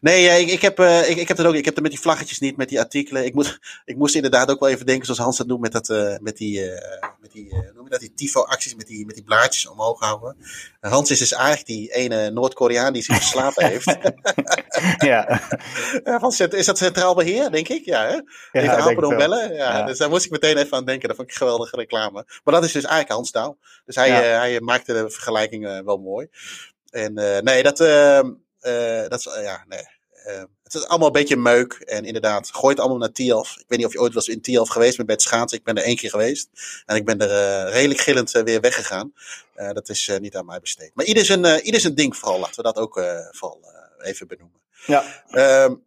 nee, ik, ik, heb, ik, ik heb het ook. Ik heb er met die vlaggetjes niet, met die artikelen. Ik, moet, ik moest inderdaad ook wel even denken, zoals Hans het noemt, met, dat, met die, met die, noem je dat, die tifo-acties met die, met die blaadjes omhoog houden. Hans is dus eigenlijk die ene Noord-Koreaan die zich geslapen heeft. ja. Van, is dat centraal beheer, denk ik? Ja, hè? Even ja, bellen. Ja, ja, Dus daar moest ik meteen even aan denken. Dat vond ik een geweldige reclame. Maar dat is dus eigenlijk Hans Touw. Dus hij, ja. uh, hij maakte de vergelijking uh, wel mooi. En uh, nee, dat, ehm, dat is, ja, nee. Ehm, het is allemaal een beetje meuk. En inderdaad, gooi het allemaal naar Tialf. Ik weet niet of je ooit was in Tialf geweest bent bij het schaatsen. Ik ben er één keer geweest. En ik ben er redelijk gillend weer weggegaan. dat is niet aan mij besteed. Maar ieder zijn, ieder zijn ding vooral. Laten we dat ook vooral even benoemen. Ja. Um,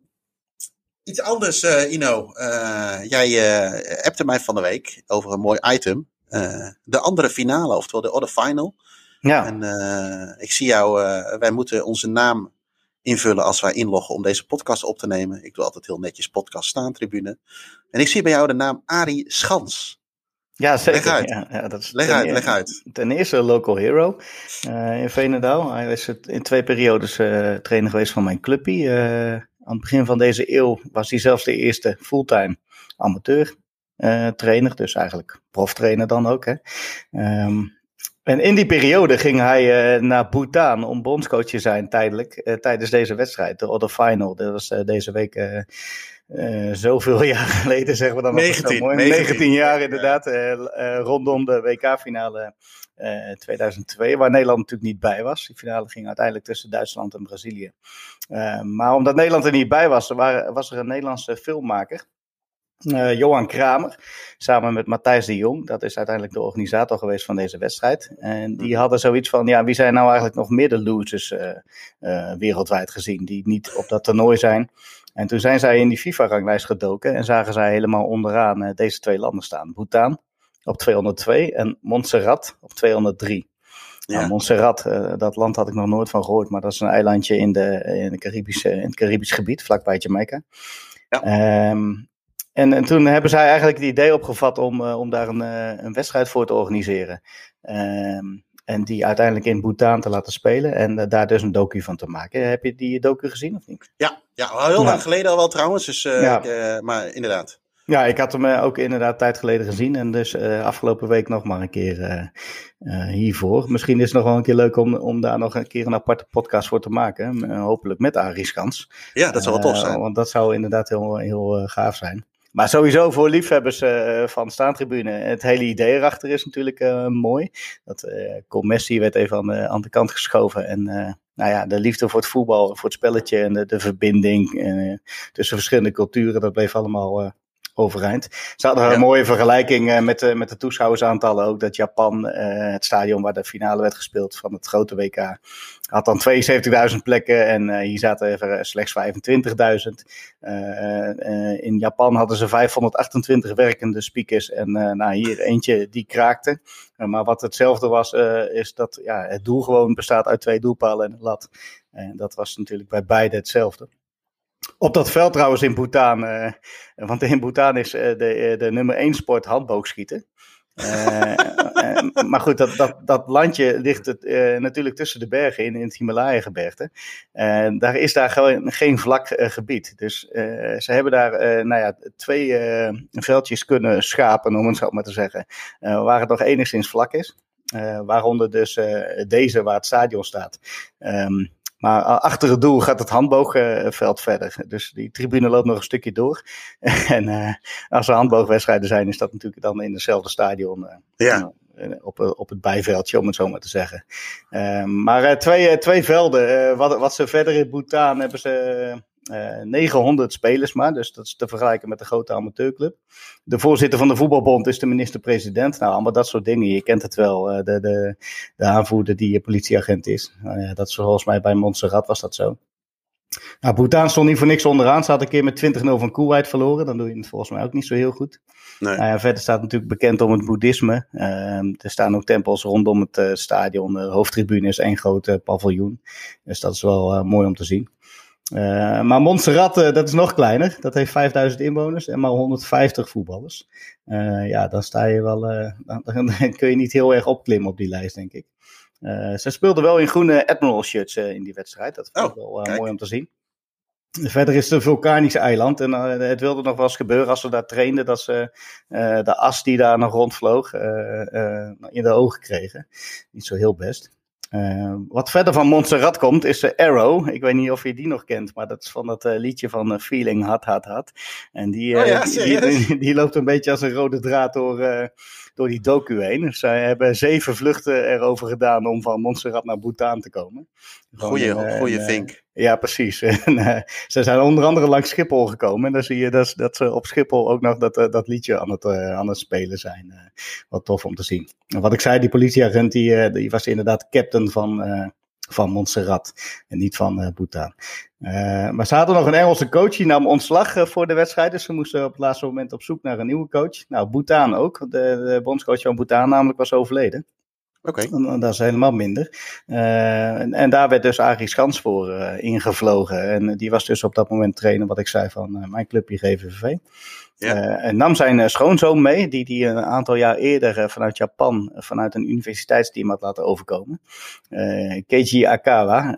Iets anders, uh, Ino. Uh, jij uh, appte mij van de week over een mooi item. De andere finale, oftewel de other final. Ja. En ik zie jou, wij moeten onze naam invullen als wij inloggen om deze podcast op te nemen. Ik doe altijd heel netjes podcast staan, tribune. En ik zie bij jou de naam Arie Schans. Ja, zeker. Leg uit. Ja, ja, dat is leg uit, leg uit. Ten eerste local hero in Veenendaal. Hij is in twee periodes trainer geweest van mijn clubpie aan het begin van deze eeuw was hij zelfs de eerste fulltime amateur trainer, dus eigenlijk proftrainer dan ook. Hè. Um, en in die periode ging hij uh, naar Bhutan om bondscoach te zijn tijdelijk uh, tijdens deze wedstrijd, de Other Final. Dat was deze week zoveel jaar geleden, zeggen we dan. 19, mooi. 19, 19 jaar inderdaad, rondom de WK-finale 2002, waar Nederland natuurlijk niet bij was. Die finale ging uiteindelijk tussen Duitsland en Brazilië. Uh, maar omdat Nederland er niet bij was, er was er een Nederlandse filmmaker. Uh, Johan Kramer, samen met Matthijs de Jong. Dat is uiteindelijk de organisator geweest van deze wedstrijd. En die hadden zoiets van, ja, wie zijn nou eigenlijk nog meer de losers uh, wereldwijd gezien, die niet op dat toernooi zijn. En toen zijn zij in die FIFA-ranglijst gedoken en zagen zij helemaal onderaan deze twee landen staan. Bhutan op 202 en Montserrat op 203. Ja. Nou, Montserrat, dat land had ik nog nooit van gehoord, maar dat is een eilandje in, de, in, de Caribische, in het Caribisch gebied, vlakbij Jamaica. Ja. Ehm, en, en, toen hebben zij eigenlijk het idee opgevat om, om daar een, een wedstrijd voor te organiseren. Ehm, en die uiteindelijk in Bhutan te laten spelen en uh, daar dus een docu van te maken. Heb je die docu gezien of niet? Ja, ja heel lang geleden al wel trouwens, dus, ja. maar inderdaad. Ja, ik had hem ook inderdaad tijd geleden gezien en dus afgelopen week nog maar een keer hiervoor. Misschien is het nog wel een keer leuk om, om daar nog een keer een aparte podcast voor te maken. hopelijk met Arie Skans. Ja, dat zou wel tof zijn. want dat zou inderdaad heel, heel gaaf zijn. Maar sowieso voor liefhebbers uh, van staantribune. Het hele idee erachter is natuurlijk uh, mooi. Dat uh, Messi werd even aan de, aan de kant geschoven. En nou ja, de liefde voor het voetbal, voor het spelletje en de, de verbinding tussen verschillende culturen. Dat bleef allemaal overeind. Ze hadden een mooie vergelijking met, de, met de toeschouwersaantallen ook. Dat Japan, het stadion waar de finale werd gespeeld van het grote WK, had dan 72.000 plekken en uh, hier zaten even slechts 25.000. Uh, in Japan hadden ze 528 werkende speakers en nou, hier eentje die kraakte. maar wat hetzelfde was, is dat ja, het doel gewoon bestaat uit twee doelpalen en een lat. En dat was natuurlijk bij beide hetzelfde. Op dat veld trouwens in Bhutan, want in Bhutan is de, de nummer 1 sport handboogschieten. Maar goed, dat, dat, dat landje ligt het, natuurlijk tussen de bergen in, in het Himalaya-gebergte. Daar is daar geen vlak gebied. Dus ze hebben daar nou ja, twee veldjes kunnen schapen, om het zo maar te zeggen, waar het nog enigszins vlak is. waaronder dus deze waar het stadion staat. Um, maar achter het doel gaat het handboogveld verder. Dus die tribune loopt nog een stukje door. en uh, als er handboogwedstrijden zijn, is dat natuurlijk dan in hetzelfde stadion. Uh, ja. Op, op het bijveldje, om het zo maar te zeggen. Uh, maar twee, twee velden. wat, wat ze verder in Bhutan hebben ze 900 eh, spelers maar, dus dat is te vergelijken met de grote amateurclub. De voorzitter van de voetbalbond is de minister-president. Nou, allemaal dat soort dingen. Je kent het wel, eh, de, de, de aanvoerder die politieagent is. Nou dat is volgens mij bij Montserrat was dat zo. Nou, Bhutan stond niet voor niks onderaan. Ze had een keer met 20-0 van Kuwait verloren. Dan doe je het volgens mij ook niet zo heel goed. Nee. Uh, verder staat natuurlijk bekend om het boeddhisme. Uh, er staan ook tempels rondom het uh, stadion. De hoofdtribune is één groot paviljoen. Dus dat is wel mooi om te zien. Uh, maar Montserrat, uh, dat is nog kleiner. Dat heeft 5000 inwoners en maar 150 voetballers. Uh, ja, dan sta je wel. Dan, dan, kun je niet heel erg opklimmen op die lijst, denk ik. ze speelden wel in groene Admiral shirts in die wedstrijd. Dat vond ik oh, wel mooi om te zien. Verder is het een vulkanisch eiland. En het wilde nog wel eens gebeuren als ze daar trainden. Dat ze de as die daar nog rondvloog in de ogen kregen. Niet zo heel best. Uh, wat verder van Montserrat komt is uh, Arrow. Ik weet niet of je die nog kent, maar dat is van dat uh, liedje van Feeling Hot Hot Hot. En die, oh ja, die, die, die, loopt een beetje als een rode draad door, door die docu heen. Zij hebben zeven vluchten erover gedaan om van Montserrat naar Bhutan te komen. Goeie, goeie vink. Ja, precies. En, uh, ze zijn onder andere langs Schiphol gekomen. En dan zie je dat, dat ze op Schiphol ook nog dat, dat liedje aan het, uh, aan het spelen zijn. Uh, wat tof om te zien. En wat ik zei, die politieagent die, die was inderdaad captain van, van Montserrat. En niet van Bhutan. maar ze hadden nog een Engelse coach die nam ontslag voor de wedstrijd. Dus ze moesten op het laatste moment op zoek naar een nieuwe coach. Nou, Bhutan ook. De, de bondscoach van Bhutan namelijk was overleden. Oké. Dat is helemaal minder. Uh, en, en, daar werd dus Arie Schans voor uh, ingevlogen. En die was dus op dat moment trainer, wat ik zei, van uh, mijn clubje GVV. Ja. en nam zijn schoonzoon mee, die die een aantal jaar eerder vanuit Japan, vanuit een universiteitsteam had laten overkomen. Keiji Akawa,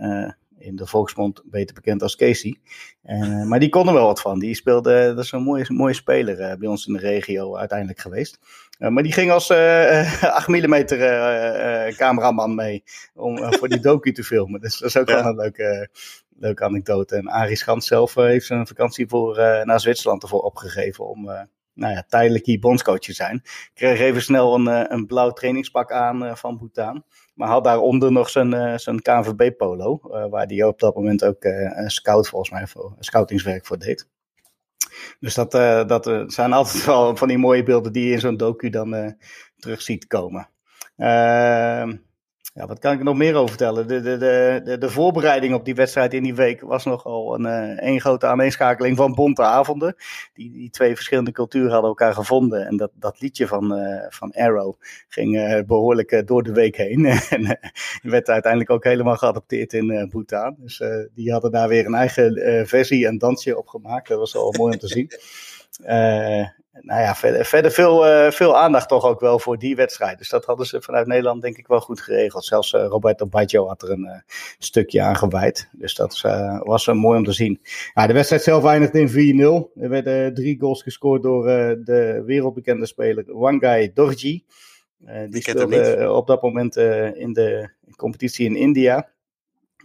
in de volksmond beter bekend als Casey. Uh, maar die kon er wel wat van. Die speelde, dat is een mooie, mooie speler uh, bij ons in de regio uiteindelijk geweest. Uh, maar die ging als 8 mm cameraman mee om voor die docu te filmen. Dus dat is ook wel een leuke, leuke anekdote. En Arie Schans zelf heeft zijn vakantie voor, naar Zwitserland ervoor opgegeven om nou ja, tijdelijk hier bondscoach te zijn. Kreeg even snel een, een blauw trainingspak aan van Bhutan. Maar had daaronder nog zijn, uh, zijn KNVB-polo, uh, waar hij op dat moment ook uh, een scout volgens mij voor scoutingswerk voor deed. Dus dat, dat zijn altijd wel van die mooie beelden die je in zo'n docu dan terug ziet komen. Ja, wat kan ik er nog meer over vertellen? De, de, de, de, voorbereiding op die wedstrijd in die week was nogal een, uh, een grote aaneenschakeling van bonte avonden. Die, die twee verschillende culturen hadden elkaar gevonden. En dat, dat liedje van, uh, van Arrow ging uh, behoorlijk door de week heen. en werd uiteindelijk ook helemaal geadopteerd in Bhutan. Dus die hadden daar weer een eigen versie en dansje op gemaakt. Dat was wel mooi om te zien. Uh, nou ja, verder, verder veel, uh, veel aandacht toch ook wel voor die wedstrijd. Dus dat hadden ze vanuit Nederland denk ik wel goed geregeld. Zelfs uh, Roberto Baggio had er een uh, stukje aan gewijd. Dus dat was mooi om te zien. Ja, de wedstrijd zelf eindigde in 4-0. Er werden drie goals gescoord door de wereldbekende speler Wangai Dorji. die speelde op dat moment in de competitie in India.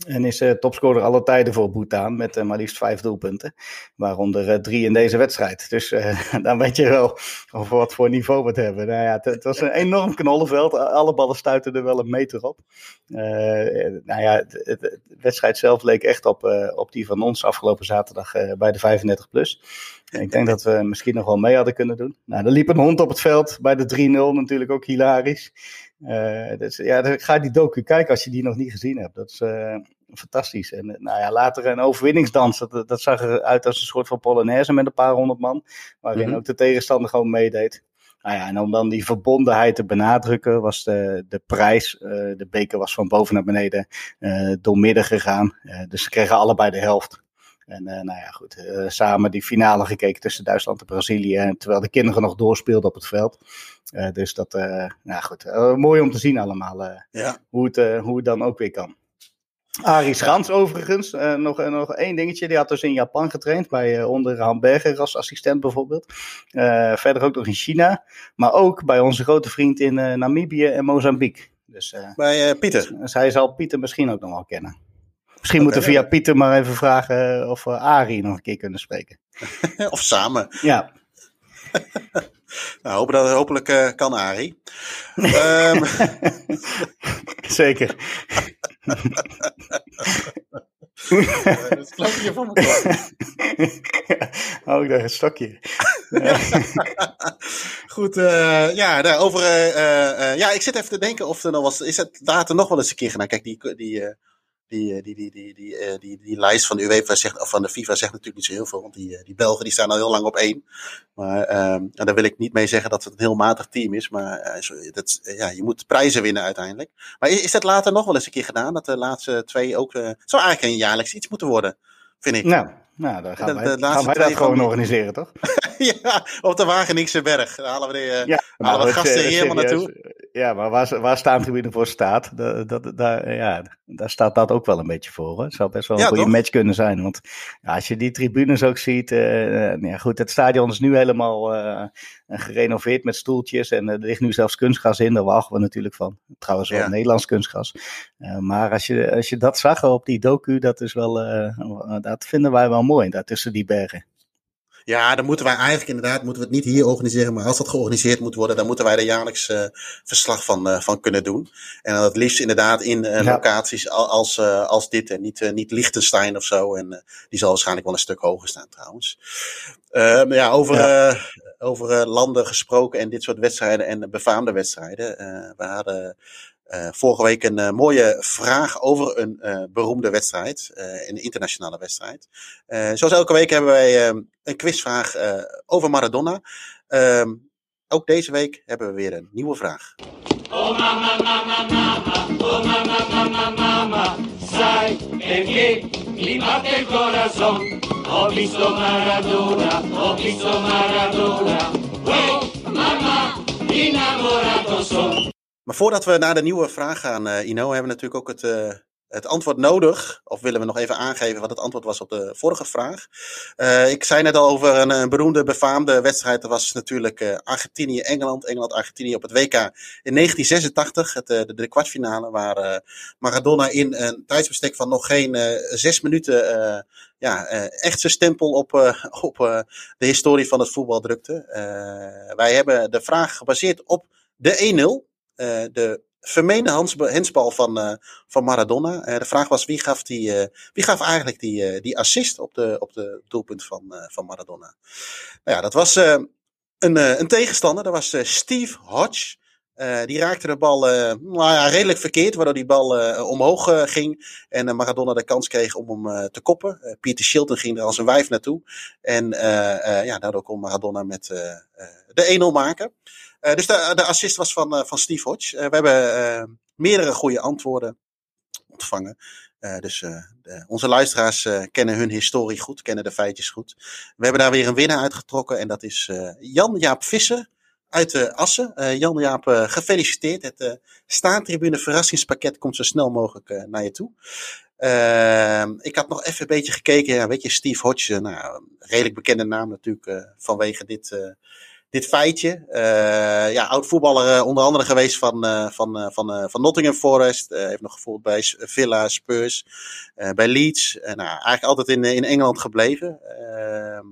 En is uh, topscorer alle tijden voor Bhutan met uh, maar liefst vijf doelpunten. Waaronder uh, drie in deze wedstrijd. Dus dan weet je wel over wat voor niveau we het hebben. Nou ja, het, het was een enorm knollenveld. Alle ballen stuiten er wel een meter op. nou ja, de wedstrijd zelf leek echt op, op die van ons afgelopen zaterdag bij de 35 plus. Ik denk dat we misschien nog wel mee hadden kunnen doen. Nou, er liep een hond op het veld bij de 3-0 natuurlijk ook hilarisch. Uh, dus, ja, ga die docu kijken als je die nog niet gezien hebt. Dat is uh, fantastisch. En nou ja, later een overwinningsdans. Dat, dat zag eruit als een soort van Polonaise met een paar honderd man. Waarin mm -hmm. ook de tegenstander gewoon meedeed. Nou ja, en om dan die verbondenheid te benadrukken, was de, de prijs. Uh, de beker was van boven naar beneden door midden gegaan. dus ze kregen allebei de helft. En uh, nou ja, goed, uh, samen die finale gekeken tussen Duitsland en Brazilië. Terwijl de kinderen nog doorspeelden op het veld. Uh, dus dat, nou goed, mooi om te zien allemaal ja. hoe, het, hoe het dan ook weer kan. Arie Schans overigens, nog, nog één dingetje. Die had dus in Japan getraind, bij onder Hamburger als assistent bijvoorbeeld. verder ook nog in China. Maar ook bij onze grote vriend in Namibië en Mozambique. Dus, bij Pieter. Dus hij zal Pieter misschien ook nog wel kennen. Misschien okay, moeten we via Pieter maar even vragen of we Arie nog een keer kunnen spreken. of samen. Ja. nou, hopen dat, hopelijk uh, kan Arie. um... Zeker. Het stokje van mijn kop. Hou ik daar een stokje. Goed, uh, ja, daar over. Uh, ja, ik zit even te denken of er nog was. Is het later nog wel eens een keer gedaan? Kijk, die, die, die, die, die, die, die, die, die, lijst van de UEFA zegt, of van de FIFA zegt natuurlijk niet zo heel veel. Want die, die Belgen die staan al heel lang op één. Maar um, en daar wil ik niet mee zeggen dat het een heel matig team is. Maar uh, dat, ja, je moet prijzen winnen uiteindelijk. Maar is, is dat later nog wel eens een keer gedaan? Dat de laatste twee ook. Uh, zou eigenlijk een jaarlijks iets moeten worden, vind ik. Nou, nou dan gaan wij, de, gaan wij dat gewoon organiseren, toch? ja, op de Wageningse berg. Daar halen we de, ja, halen we gasten hier helemaal naartoe. Ja, maar waar, waar staantribune voor staat, dat, dat, daar, ja, daar staat dat ook wel een beetje voor. Het zou best wel een ja, goede toch? match kunnen zijn. Want ja, als je die tribunes ook ziet. Uh, ja, goed, het stadion is nu helemaal uh, gerenoveerd met stoeltjes. En er ligt nu zelfs kunstgras in. Daar wachten we natuurlijk van. Trouwens wel. Nederlands kunstgras. Uh, maar als je, als je dat zag op die docu, dat, is wel, dat vinden wij wel mooi. Daar tussen die bergen. Ja, dan moeten wij eigenlijk inderdaad, moeten we het niet hier organiseren, maar als dat georganiseerd moet worden, dan moeten wij er jaarlijks uh, verslag van, uh, van kunnen doen. En dan het liefst inderdaad in uh, ja. locaties als, als dit en niet, niet Liechtenstein of zo. En die zal waarschijnlijk wel een stuk hoger staan trouwens. maar ja, over, ja. over landen gesproken en dit soort wedstrijden en befaamde wedstrijden. we hadden vorige week een uh, mooie vraag over een uh, beroemde wedstrijd, een internationale wedstrijd. zoals elke week hebben wij een quizvraag over Maradona. Ehm, ook deze week hebben we weer een nieuwe vraag. Oh mama, mama, mama, oh mama, mama, mama, sai perché mi batte il corazon. Ho visto Maradona, ho visto Maradona, oh mama, innamorato son. Maar voordat we naar de nieuwe vraag gaan, uh, Ino, hebben we natuurlijk ook het, uh, het antwoord nodig. Of willen we nog even aangeven wat het antwoord was op de vorige vraag? Uh, ik zei net al over een, een, beroemde, befaamde wedstrijd. Dat was natuurlijk Argentinië-Engeland. Engeland-Argentinië op het WK in 1986. Het, de, de, kwartfinale waar Maradona in een tijdsbestek van nog geen zes minuten ja, echt zijn stempel op, op de historie van het voetbal drukte. wij hebben de vraag gebaseerd op de 1-0. Uh, de vermeende hensbal van, uh, van Maradona. Uh, de vraag was wie gaf, die, wie gaf eigenlijk die, die assist op de, op de doelpunt van, van Maradona. Nou ja, dat was een, een tegenstander. Dat was Steve Hodge. die raakte de bal nou ja, redelijk verkeerd, waardoor die bal omhoog ging. En Maradona de kans kreeg om hem te koppen. Pieter Shilton ging er als een wijf naartoe. En ja, daardoor kon Maradona met de 1-0 maken. Dus de, de assist was van, van Steve Hodge. we hebben meerdere goede antwoorden ontvangen. Dus de, onze luisteraars kennen hun historie goed, kennen de feitjes goed. We hebben daar weer een winnaar uitgetrokken en dat is Jan-Jaap Visser uit de Assen. Jan-Jaap, gefeliciteerd. Het staantribune verrassingspakket komt zo snel mogelijk naar je toe. Ik had nog even een beetje gekeken. Weet je, Steve Hodge, nou, redelijk bekende naam natuurlijk vanwege dit dit feitje. Uh, ja, oud voetballer uh, onder andere geweest van, uh, van, van, van Nottingham Forest. heeft nog gevoeld bij Villa, Spurs, bij Leeds. nou, eigenlijk altijd in, in Engeland gebleven. Ehm,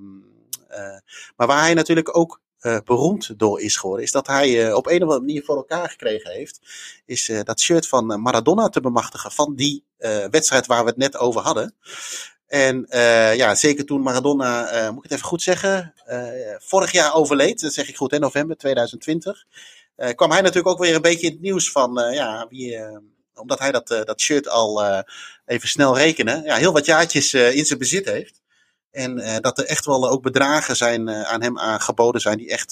maar waar hij natuurlijk ook beroemd door is geworden, is dat hij op een of andere manier voor elkaar gekregen heeft, is dat shirt van Maradona te bemachtigen van die wedstrijd waar we het net over hadden. En uh, ja, zeker toen Maradona, uh, moet ik het even goed zeggen, uh, vorig jaar overleed, dat zeg ik goed, in november 2020, kwam hij natuurlijk ook weer een beetje in het nieuws van, ja, wie, omdat hij dat, dat shirt al even snel rekenen, ja, heel wat jaartjes in zijn bezit heeft. En dat er echt wel ook bedragen zijn aan hem aangeboden zijn die echt,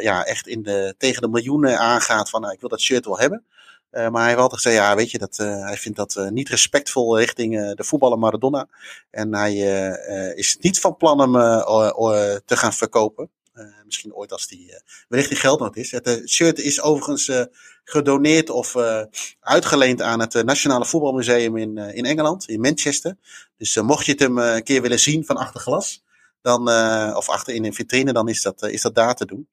ja, echt in de, tegen de miljoenen aangaat van, nou, ik wil dat shirt wel hebben. Uh, maar hij heeft altijd gezegd, ja, weet je, dat, uh, hij vindt dat uh, niet respectvol richting de voetballer Maradona. En hij is niet van plan hem te gaan verkopen. misschien ooit als die wellicht die geldnood is. Het shirt is overigens gedoneerd of uitgeleend aan het Nationale Voetbalmuseum in, in Engeland, in Manchester. Dus mocht je het hem een keer willen zien van achter glas, dan, of achter in een vitrine, dan is dat, is dat daar te doen.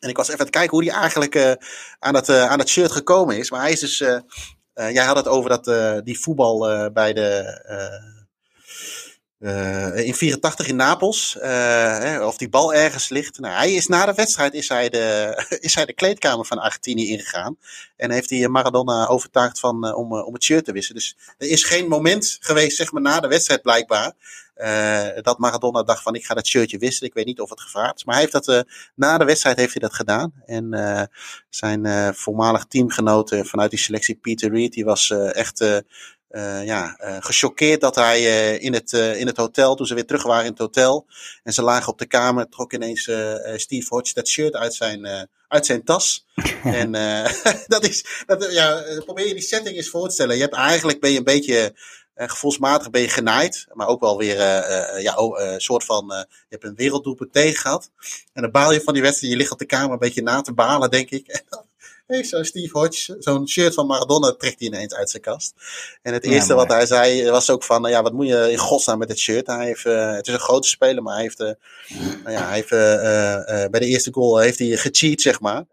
En ik was even aan het kijken hoe hij eigenlijk uh, aan, dat, uh, aan dat shirt gekomen is. Maar hij is dus. Uh, jij had het over dat, die voetbal bij de. In 84 in Napels, hè, of die bal ergens ligt. Nou, hij is na de wedstrijd is hij de, is hij de kleedkamer van Argentinië ingegaan. En heeft hij Maradona overtuigd van, om, om het shirt te wissen. Dus er is geen moment geweest, zeg maar, na de wedstrijd blijkbaar. Dat Maradona dacht van ik ga dat shirtje wisselen. Ik weet niet of het gevraagd is. Maar hij heeft dat, na de wedstrijd heeft hij dat gedaan. En zijn voormalig teamgenoten vanuit die selectie, Peter Reed, die was echt ja, gechoqueerd dat hij in, het, in het hotel, toen ze weer terug waren in het hotel. En ze lagen op de kamer, trok ineens Steve Hodge dat shirt uit zijn, uit zijn tas. en dat is, dat, ja, probeer je die setting eens voor te stellen. Je hebt eigenlijk ben je een beetje uh, gevoelsmatig ben je genaaid, maar ook wel weer uh, ja, oh, een soort van, je hebt een werelddoelpunt tegen gehad. En dan baal je van die wedstrijd, je ligt op de kamer een beetje na te balen, denk ik. Heeft zo'n Steve Hodge, zo'n shirt van Maradona, trekt hij ineens uit zijn kast. En het eerste wat hij zei was ook van, ja, wat moet je in godsnaam met het shirt? Hij heeft, het is een grote speler, maar hij heeft, nou ja, hij heeft bij de eerste goal heeft hij gecheat, zeg maar.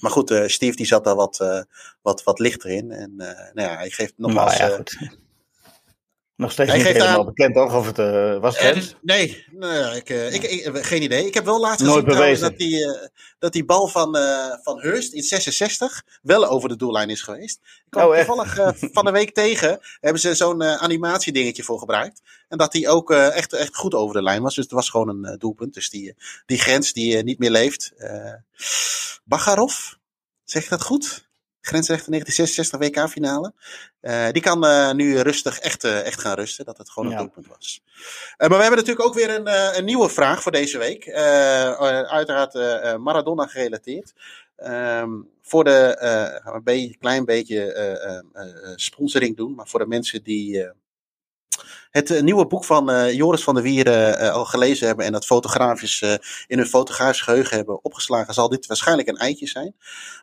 Maar goed, Steve die zat daar wat, wat, wat lichter in. En nou ja, hij geeft nogmaals... Nou, ja, nog steeds niet helemaal aan... bekend, toch? Of het uh, was het Nee, ik, uh, ik, ik, geen idee. Ik heb wel laatst gezien trouwens, dat, die, dat die bal van, van Hurst in 66 wel over de doellijn is geweest. Ik kwam oh, toevallig van de week tegen. Hebben ze zo'n animatiedingetje voor gebruikt. En dat die ook echt, echt goed over de lijn was. Dus het was gewoon een doelpunt. Dus die, die grens die niet meer leeft. Bagarov, zeg ik dat goed? Grensrechter 1966 WK-finale. Uh, die kan uh, nu rustig echt, uh, echt gaan rusten, dat het gewoon een ja. doelpunt was. maar we hebben natuurlijk ook weer een, een nieuwe vraag voor deze week. uiteraard Maradona gerelateerd. Um, voor de, gaan we een beetje, klein beetje sponsoring doen, maar voor de mensen die het nieuwe boek van Joris van der Wieren al gelezen hebben en dat fotografisch in hun fotografisch geheugen hebben opgeslagen, zal dit waarschijnlijk een eitje zijn.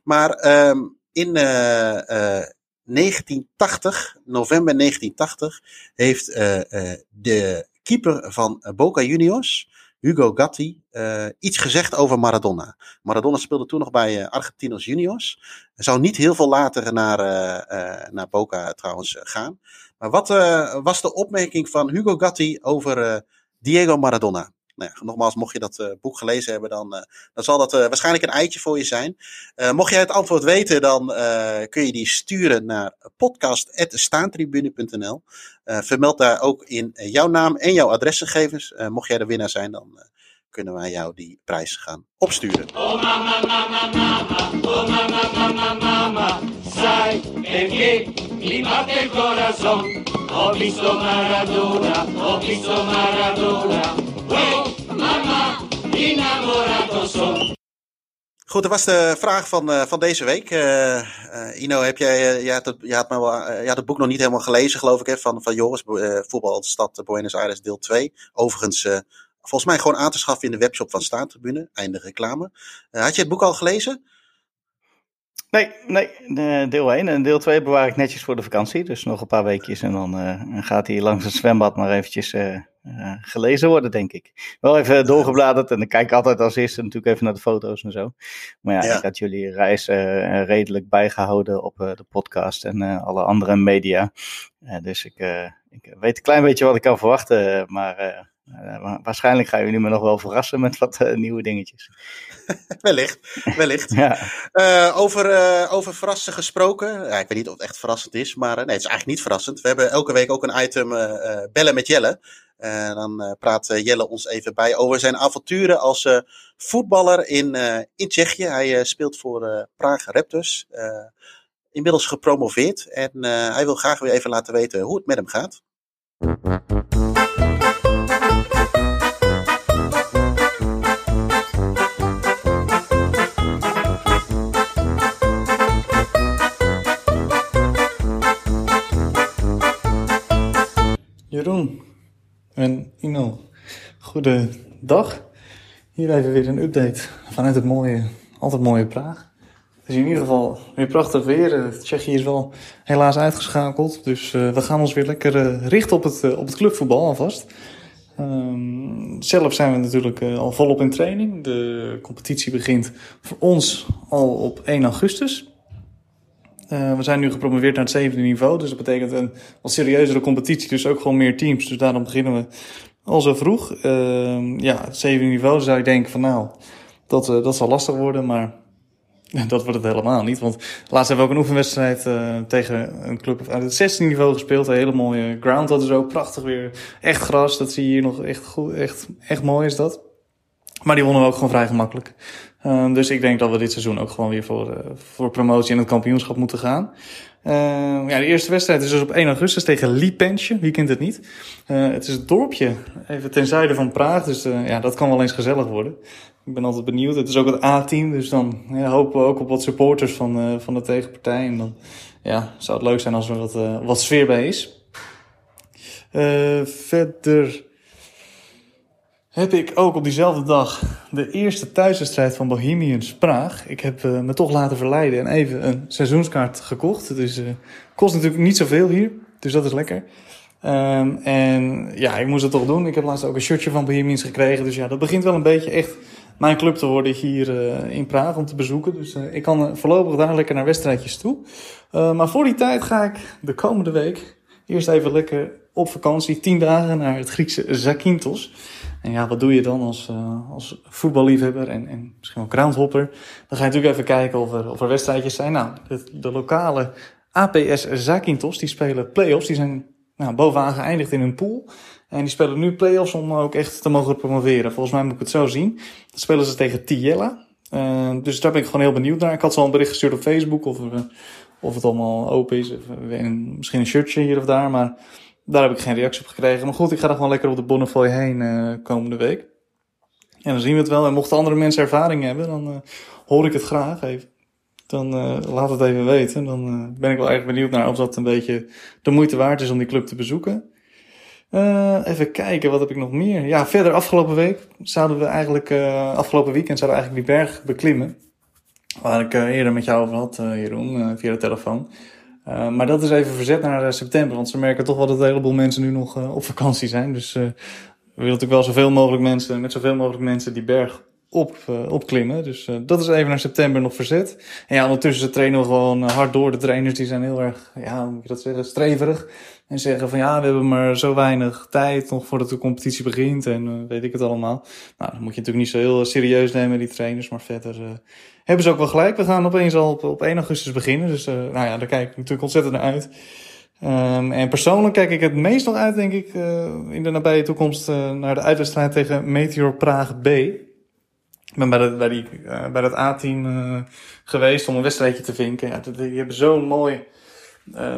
Maar um, in uh, uh, 1980, november 1980, heeft uh, de keeper van Boca Juniors, Hugo Gatti, iets gezegd over Maradona. Maradona speelde toen nog bij Argentinos Juniors. Zou niet heel veel later naar, naar Boca trouwens gaan. Maar wat was de opmerking van Hugo Gatti over Diego Maradona? Nou nogmaals, mocht je dat uh, boek gelezen hebben, dan, uh, dan zal dat uh, waarschijnlijk een eitje voor je zijn. mocht jij het antwoord weten, dan kun je die sturen naar podcast.staantribune.nl. vermeld daar ook in jouw naam en jouw adresgegevens. mocht jij de winnaar zijn, dan kunnen wij jou die prijs gaan opsturen. Oh mama, mama, mama, mama, mama, innamorato son. Goed, dat was de vraag van, uh, van deze week. Uh, uh, Ino, heb jij, jij, had het, jij, had wel, jij had boek nog niet helemaal gelezen, geloof ik, hè, van, van Joris, Voetbal Stad Buenos Aires, deel 2. Overigens, volgens mij gewoon aan te schaffen in de webshop van Staantribune. Einde reclame. had je het boek al gelezen? Nee, nee, deel 1 en deel 2 bewaar ik netjes voor de vakantie. Dus nog een paar weekjes en dan gaat hij langs het zwembad maar eventjes uh, uh, gelezen worden, denk ik. Wel even doorgebladerd en dan kijk ik altijd als eerste natuurlijk even naar de foto's en zo. Maar ja, ja. ik had jullie reis redelijk bijgehouden op de podcast en alle andere media. dus ik, ik weet een klein beetje wat ik kan verwachten, maar waarschijnlijk gaan jullie me nog wel verrassen met wat uh, nieuwe dingetjes. wellicht, wellicht. ja. uh, over, over verrassen gesproken. Ja, ik weet niet of het echt verrassend is, maar nee, het is eigenlijk niet verrassend. We hebben elke week ook een item Bellen met Jelle. En dan praat Jelle ons even bij over zijn avonturen als voetballer in, in Tsjechië. Hij speelt voor Praag Raptors. inmiddels gepromoveerd. En hij wil graag weer even laten weten hoe het met hem gaat. Jeroen en Ino, goedendag. Hier even weer een update vanuit het mooie, altijd mooie Praag. Het is in ieder geval weer prachtig weer. Tsjechië is wel helaas uitgeschakeld. Dus uh, we gaan ons weer lekker uh, richten op het, op het clubvoetbal alvast. Um, zelf zijn we natuurlijk al volop in training. De competitie begint voor ons al op 1 augustus. Uh, we zijn nu gepromoveerd naar het zevende niveau. Dus dat betekent een wat serieuzere competitie. Dus ook gewoon meer teams. Dus daarom beginnen we al zo vroeg. Uh, ja, het zevende niveau zou je denken van nou, dat, uh, dat zal lastig worden. Maar dat wordt het helemaal niet. Want laatst hebben we ook een oefenwedstrijd uh, tegen een club uit het zestiende niveau gespeeld. Een hele mooie ground. Dat is ook prachtig weer. Echt gras. Dat zie je hier nog echt goed. Echt, echt mooi is dat. Maar die wonnen we ook gewoon vrij gemakkelijk. Uh, dus ik denk dat we dit seizoen ook gewoon weer voor, uh, voor promotie en het kampioenschap moeten gaan. Uh, ja, de eerste wedstrijd is dus op 1 augustus tegen Lipensje. Wie kent het niet? het is het dorpje even ten zuiden van Praag. Dus ja, dat kan wel eens gezellig worden. Ik ben altijd benieuwd. Het is ook het A-team. Dus dan hopen we ook op wat supporters van, van de tegenpartij. En dan ja, zou het leuk zijn als er wat, wat sfeer bij is. verder heb ik ook op diezelfde dag de eerste thuiswedstrijd van Bohemians Praag. Ik heb uh, me toch laten verleiden en even een seizoenskaart gekocht. Dus uh, kost natuurlijk niet zoveel hier, dus dat is lekker. Um, en ja, ik moest het toch doen. Ik heb laatst ook een shirtje van Bohemians gekregen. Dus ja, dat begint wel een beetje echt mijn club te worden hier uh, in Praag om te bezoeken. Dus ik kan voorlopig daar lekker naar wedstrijdjes toe. maar voor die tijd ga ik de komende week eerst even lekker op vakantie. Tien dagen naar het Griekse Zakynthos. En ja, wat doe je dan als, uh, als voetballiefhebber en, en misschien wel groundhopper? Dan ga je natuurlijk even kijken of er, of er wedstrijdjes zijn. Nou, de, lokale APS Zakynthos, die spelen play-offs. Die zijn nou, bovenaan geëindigd in hun pool. En die spelen nu play-offs om ook echt te mogen promoveren. Volgens mij moet ik het zo zien. Dan spelen ze tegen Tiella. Uh, dus daar ben ik gewoon heel benieuwd naar. Ik had ze al een bericht gestuurd op Facebook of, of het allemaal open is. Misschien een shirtje hier of daar. Maar daar heb ik geen reactie op gekregen. Maar goed, ik ga er gewoon lekker op de Bonnefoy heen uh, komende week. En dan zien we het wel. En mochten andere mensen ervaring hebben, dan uh, hoor ik het graag even. Dan uh, laat het even weten. Dan ben ik wel erg benieuwd naar of dat een beetje de moeite waard is om die club te bezoeken. even kijken, wat heb ik nog meer? Ja, verder afgelopen week zouden we eigenlijk, afgelopen weekend zouden we eigenlijk die berg beklimmen. Waar ik eerder met jou over had, Jeroen, via de telefoon. Uh, maar dat is even verzet naar uh, september, want ze merken toch wel dat een heleboel mensen nu nog uh, op vakantie zijn. Dus we willen natuurlijk wel zoveel mogelijk mensen, met zoveel mogelijk mensen die berg op, opklimmen. Dus dat is even naar september nog verzet. En ja, ondertussen trainen we gewoon hard door. De trainers die zijn heel erg, ja, hoe moet je dat zeggen, streverig. En zeggen van ja, we hebben maar zo weinig tijd nog voordat de competitie begint en weet ik het allemaal. Nou, dan moet je natuurlijk niet zo heel serieus nemen, die trainers. Maar verder hebben ze ook wel gelijk. We gaan opeens al op, op 1 augustus beginnen. Dus nou ja, daar kijk ik natuurlijk ontzettend naar uit. Um, en persoonlijk kijk ik het meest nog uit, denk ik, in de nabije toekomst naar de uitwedstrijd tegen Meteor Praag B. Ik ben bij, de, bij, die, uh, bij dat A-team geweest om een wedstrijdje te vinken. Ja, die hebben zo'n mooi,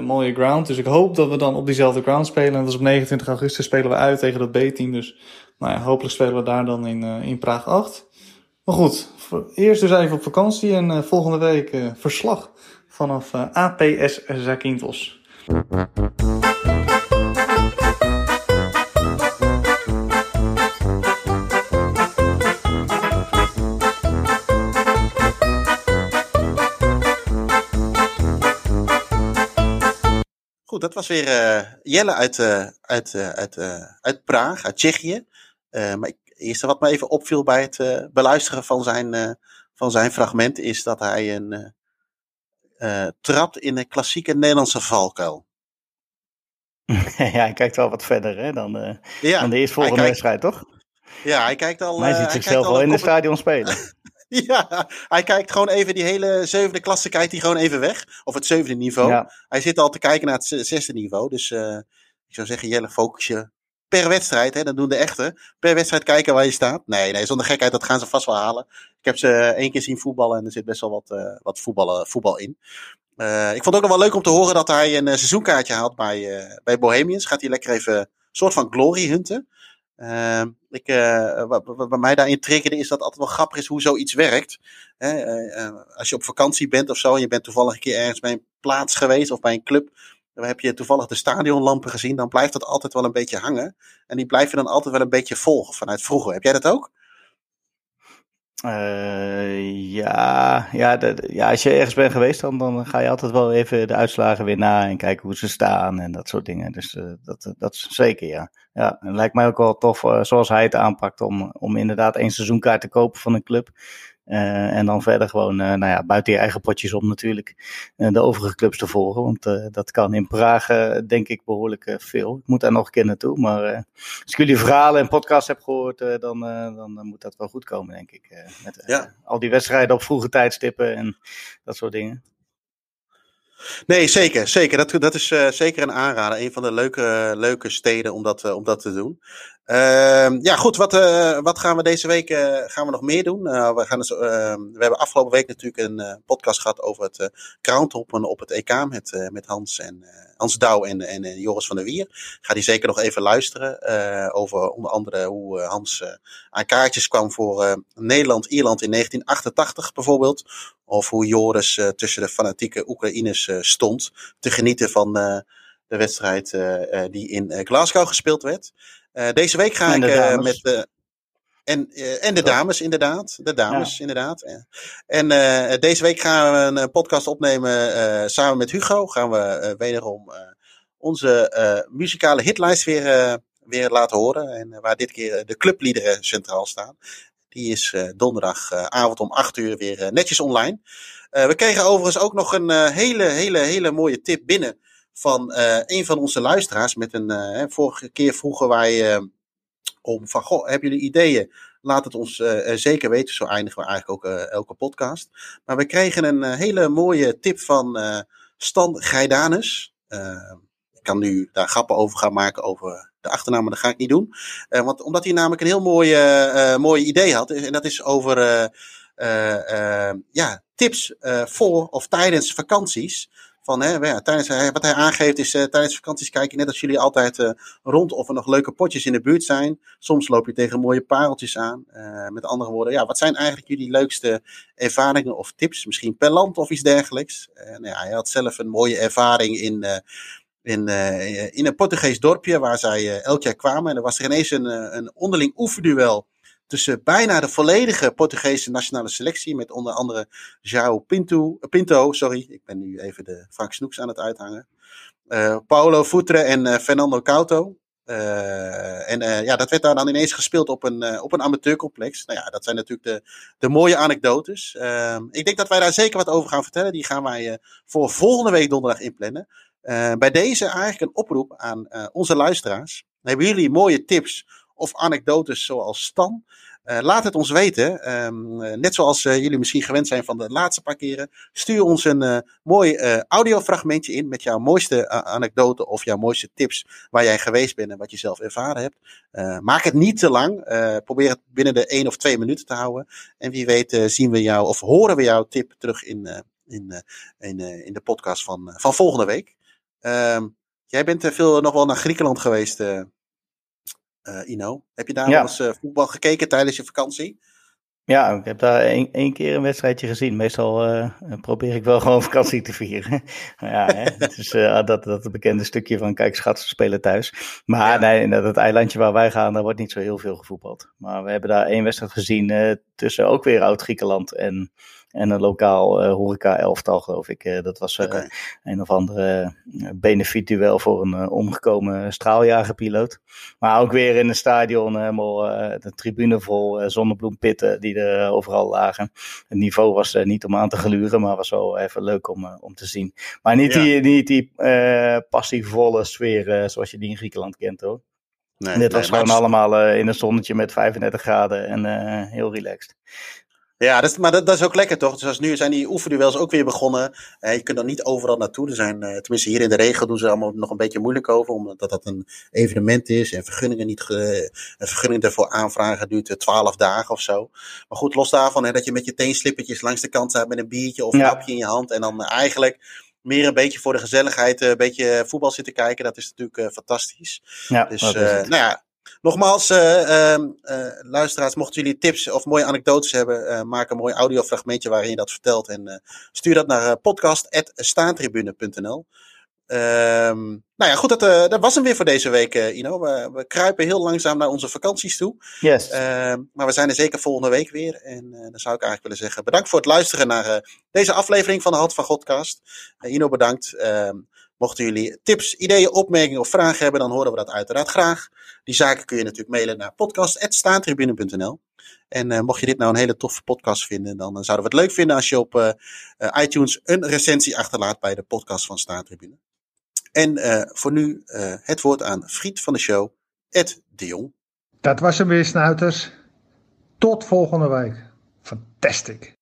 mooie ground. Dus ik hoop dat we dan op diezelfde ground spelen. En dat is op 29 augustus spelen we uit tegen dat B-team. Dus nou ja, hopelijk spelen we daar dan in, in Praag 8. Maar goed, eerst dus even op vakantie en volgende week verslag vanaf APS Zakynthos. Goed, dat was weer uh, Jelle uit, uh, uit, uh, uit, uit Praag, uit Tsjechië. maar het eerste wat me even opviel bij het beluisteren van zijn, van zijn fragment is dat hij een trapt in een klassieke Nederlandse valkuil. ja, hij kijkt wel wat verder hè, dan, uh, ja, dan de eerstvolgende wedstrijd, toch? Ja, hij kijkt al. Maar hij ziet uh, zichzelf wel in het stadion spelen. ja, hij kijkt gewoon even die hele zevende klasse kijkt hij gewoon even weg. Of het zevende niveau. Ja. Hij zit al te kijken naar het zesde niveau. Dus ik zou zeggen, Jelle, focus je per wedstrijd, hè, dat doen de echte, per wedstrijd kijken waar je staat. Nee, nee, zonder gekheid, dat gaan ze vast wel halen. Ik heb ze één keer zien voetballen en er zit best wel wat, uh, wat voetballen, voetbal in. Uh, ik vond het ook nog wel leuk om te horen dat hij een seizoenkaartje haalt bij, bij Bohemians. Gaat hij lekker even een soort van glory hunten. Ehm, ik, wat, wat, bij mij daarin triggerde is dat het altijd wel grappig is hoe zoiets werkt. als je op vakantie bent of zo en je bent toevallig een keer ergens bij een plaats geweest of bij een club dan heb je toevallig de stadionlampen gezien, dan blijft dat altijd wel een beetje hangen. En die blijven dan altijd wel een beetje volgen vanuit vroeger. Heb jij dat ook? Uh, ja, ja, ja, als je ergens bent geweest, dan, dan ga je altijd wel even de uitslagen weer na en kijken hoe ze staan en dat soort dingen. Dus uh, dat, dat is zeker, ja. Ja, het lijkt mij ook wel tof zoals hij het aanpakt om, om inderdaad één seizoenkaart te kopen van een club. Uh, en dan verder gewoon, uh, nou ja, buiten je eigen potjes om natuurlijk, uh, de overige clubs te volgen. Want dat kan in Praag, denk ik, behoorlijk veel. Ik moet daar nog een keer naartoe. Maar als ik jullie verhalen en podcasts heb gehoord, dan, dan moet dat wel goed komen, denk ik. met ja. al die wedstrijden op vroege tijdstippen en dat soort dingen. Nee, zeker. zeker. Dat, dat is uh, zeker een aanrader. Een van de leuke, leuke steden om dat, uh, om dat te doen. Uh, ja, goed. Wat, uh, wat gaan we deze week gaan we nog meer doen? we, gaan dus, we hebben afgelopen week natuurlijk een podcast gehad over het uh, op het EK met, met Hans, en, Hans Douw en, en Joris van der Wier. Ga die zeker nog even luisteren. over onder andere hoe Hans aan kaartjes kwam voor Nederland-Ierland in 1988 bijvoorbeeld. Of hoe Joris tussen de fanatieke Oekraïners stond. Te genieten van de wedstrijd die in Glasgow gespeeld werd. Deze week ga en ik met. en, en de dames, inderdaad. De dames, ja. inderdaad. En deze week gaan we een podcast opnemen samen met Hugo. Gaan we wederom onze muzikale hitlijst weer, weer laten horen. En waar dit keer de clubliederen centraal staan. Die is donderdagavond om 8 uur weer netjes online. We kregen overigens ook nog een hele, hele, hele mooie tip binnen van een van onze luisteraars. Met een, vorige keer vroegen wij om van, goh, hebben jullie ideeën? Laat het ons zeker weten. Zo eindigen we eigenlijk ook elke podcast. Maar we kregen een hele mooie tip van Stan Grijdanus. ik kan nu daar grappen over gaan maken over de achternaam, maar dat ga ik niet doen. Want omdat hij namelijk een heel mooi, uh, mooi idee had. En dat is over ja, tips voor of tijdens vakanties. Van, hè, ja, tijdens, wat hij aangeeft is, tijdens vakanties kijk je net als jullie altijd rond of er nog leuke potjes in de buurt zijn. Soms loop je tegen mooie pareltjes aan. met andere woorden, ja, wat zijn eigenlijk jullie leukste ervaringen of tips? Misschien per land of iets dergelijks. nou ja, hij had zelf een mooie ervaring in in, in een Portugees dorpje waar zij elk jaar kwamen. En er was er ineens een, een onderling oefenduel tussen bijna de volledige Portugese nationale selectie. Met onder andere João Pinto, Pinto sorry, ik ben nu even de Frank Snoeks aan het uithangen. Paulo Futre en Fernando Couto. en ja, dat werd daar dan ineens gespeeld op een, op een amateurcomplex. Nou ja, dat zijn natuurlijk de, de mooie anekdotes. Ehm, ik denk dat wij daar zeker wat over gaan vertellen. Die gaan wij voor volgende week donderdag inplannen. Uh, bij deze eigenlijk een oproep aan uh, onze luisteraars. Hebben jullie mooie tips of anekdotes zoals Stan? laat het ons weten. Ehm, net zoals jullie misschien gewend zijn van de laatste paar keren. Stuur ons een mooi audiofragmentje in met jouw mooiste anekdote of jouw mooiste tips waar jij geweest bent en wat je zelf ervaren hebt. maak het niet te lang. probeer het binnen de één of twee minuten te houden. En wie weet zien we jou of horen we jouw tip terug in, in, in, in de podcast van, van volgende week. Ehm, jij bent veel nog wel naar Griekenland geweest, uh, Ino. Heb je daar wel eens voetbal gekeken tijdens je vakantie? Ja, ik heb daar één, keer een wedstrijdje gezien. Meestal probeer ik wel gewoon vakantie te vieren. ja, hè, het is uh, dat, dat bekende stukje van kijk, schatsen spelen thuis. Maar nee, dat het eilandje waar wij gaan, daar wordt niet zo heel veel gevoetbald. Maar we hebben daar één wedstrijd gezien tussen ook weer Oud-Griekenland en en een lokaal uh, horeca-elftal, geloof ik. Uh, dat was uh, een of andere benefietduel voor een omgekomen straaljagerpiloot. Maar ook weer in het stadion helemaal de tribune vol zonnebloempitten die er overal lagen. Het niveau was niet om aan te gluren, maar was wel even leuk om, om te zien. Maar niet die, niet die passievolle sfeer zoals je die in Griekenland kent hoor. Nee, Dit was gewoon allemaal in een zonnetje met 35 graden en heel relaxed. Ja, dat is, maar dat, dat, is ook lekker toch? Dus als nu zijn die oefenduels ook weer begonnen. Eh, je kunt dan niet overal naartoe. Er zijn, eh, tenminste hier in de regio doen ze allemaal nog een beetje moeilijk over. Omdat dat een evenement is en vergunningen niet ge, een vergunning ervoor aanvragen duurt 12 dagen of zo. Maar goed, los daarvan hè, dat je met je teenslippertjes langs de kant staat met een biertje of een hapje in je hand. En dan eigenlijk meer een beetje voor de gezelligheid, een beetje voetbal zitten kijken. Dat is natuurlijk fantastisch. Ja, dus nou ja, Nogmaals, uh, uh, luisteraars, mochten jullie tips of mooie anekdotes hebben, uh, maak een mooi audiofragmentje waarin je dat vertelt. En stuur dat naar podcast.staantribune.nl. Ehm, nou ja, goed, dat, dat was hem weer voor deze week, Ino. We, we, kruipen heel langzaam naar onze vakanties toe. Yes. Ehm, maar we zijn er zeker volgende week weer. En dan zou ik eigenlijk willen zeggen, bedankt voor het luisteren naar deze aflevering van de Hand van Godcast. Ino, bedankt. Mochten jullie tips, ideeën, opmerkingen of vragen hebben, dan horen we dat uiteraard graag. Die zaken kun je natuurlijk mailen naar podcast.staantribune.nl. En uh, mocht je dit nou een hele toffe podcast vinden, dan uh, zouden we het leuk vinden als je op uh, iTunes een recensie achterlaat bij de podcast van Staantribune. En voor nu het woord aan vriend van de show, Ed de Jong. Dat was hem weer, snuiters. Tot volgende week. Fantastisch.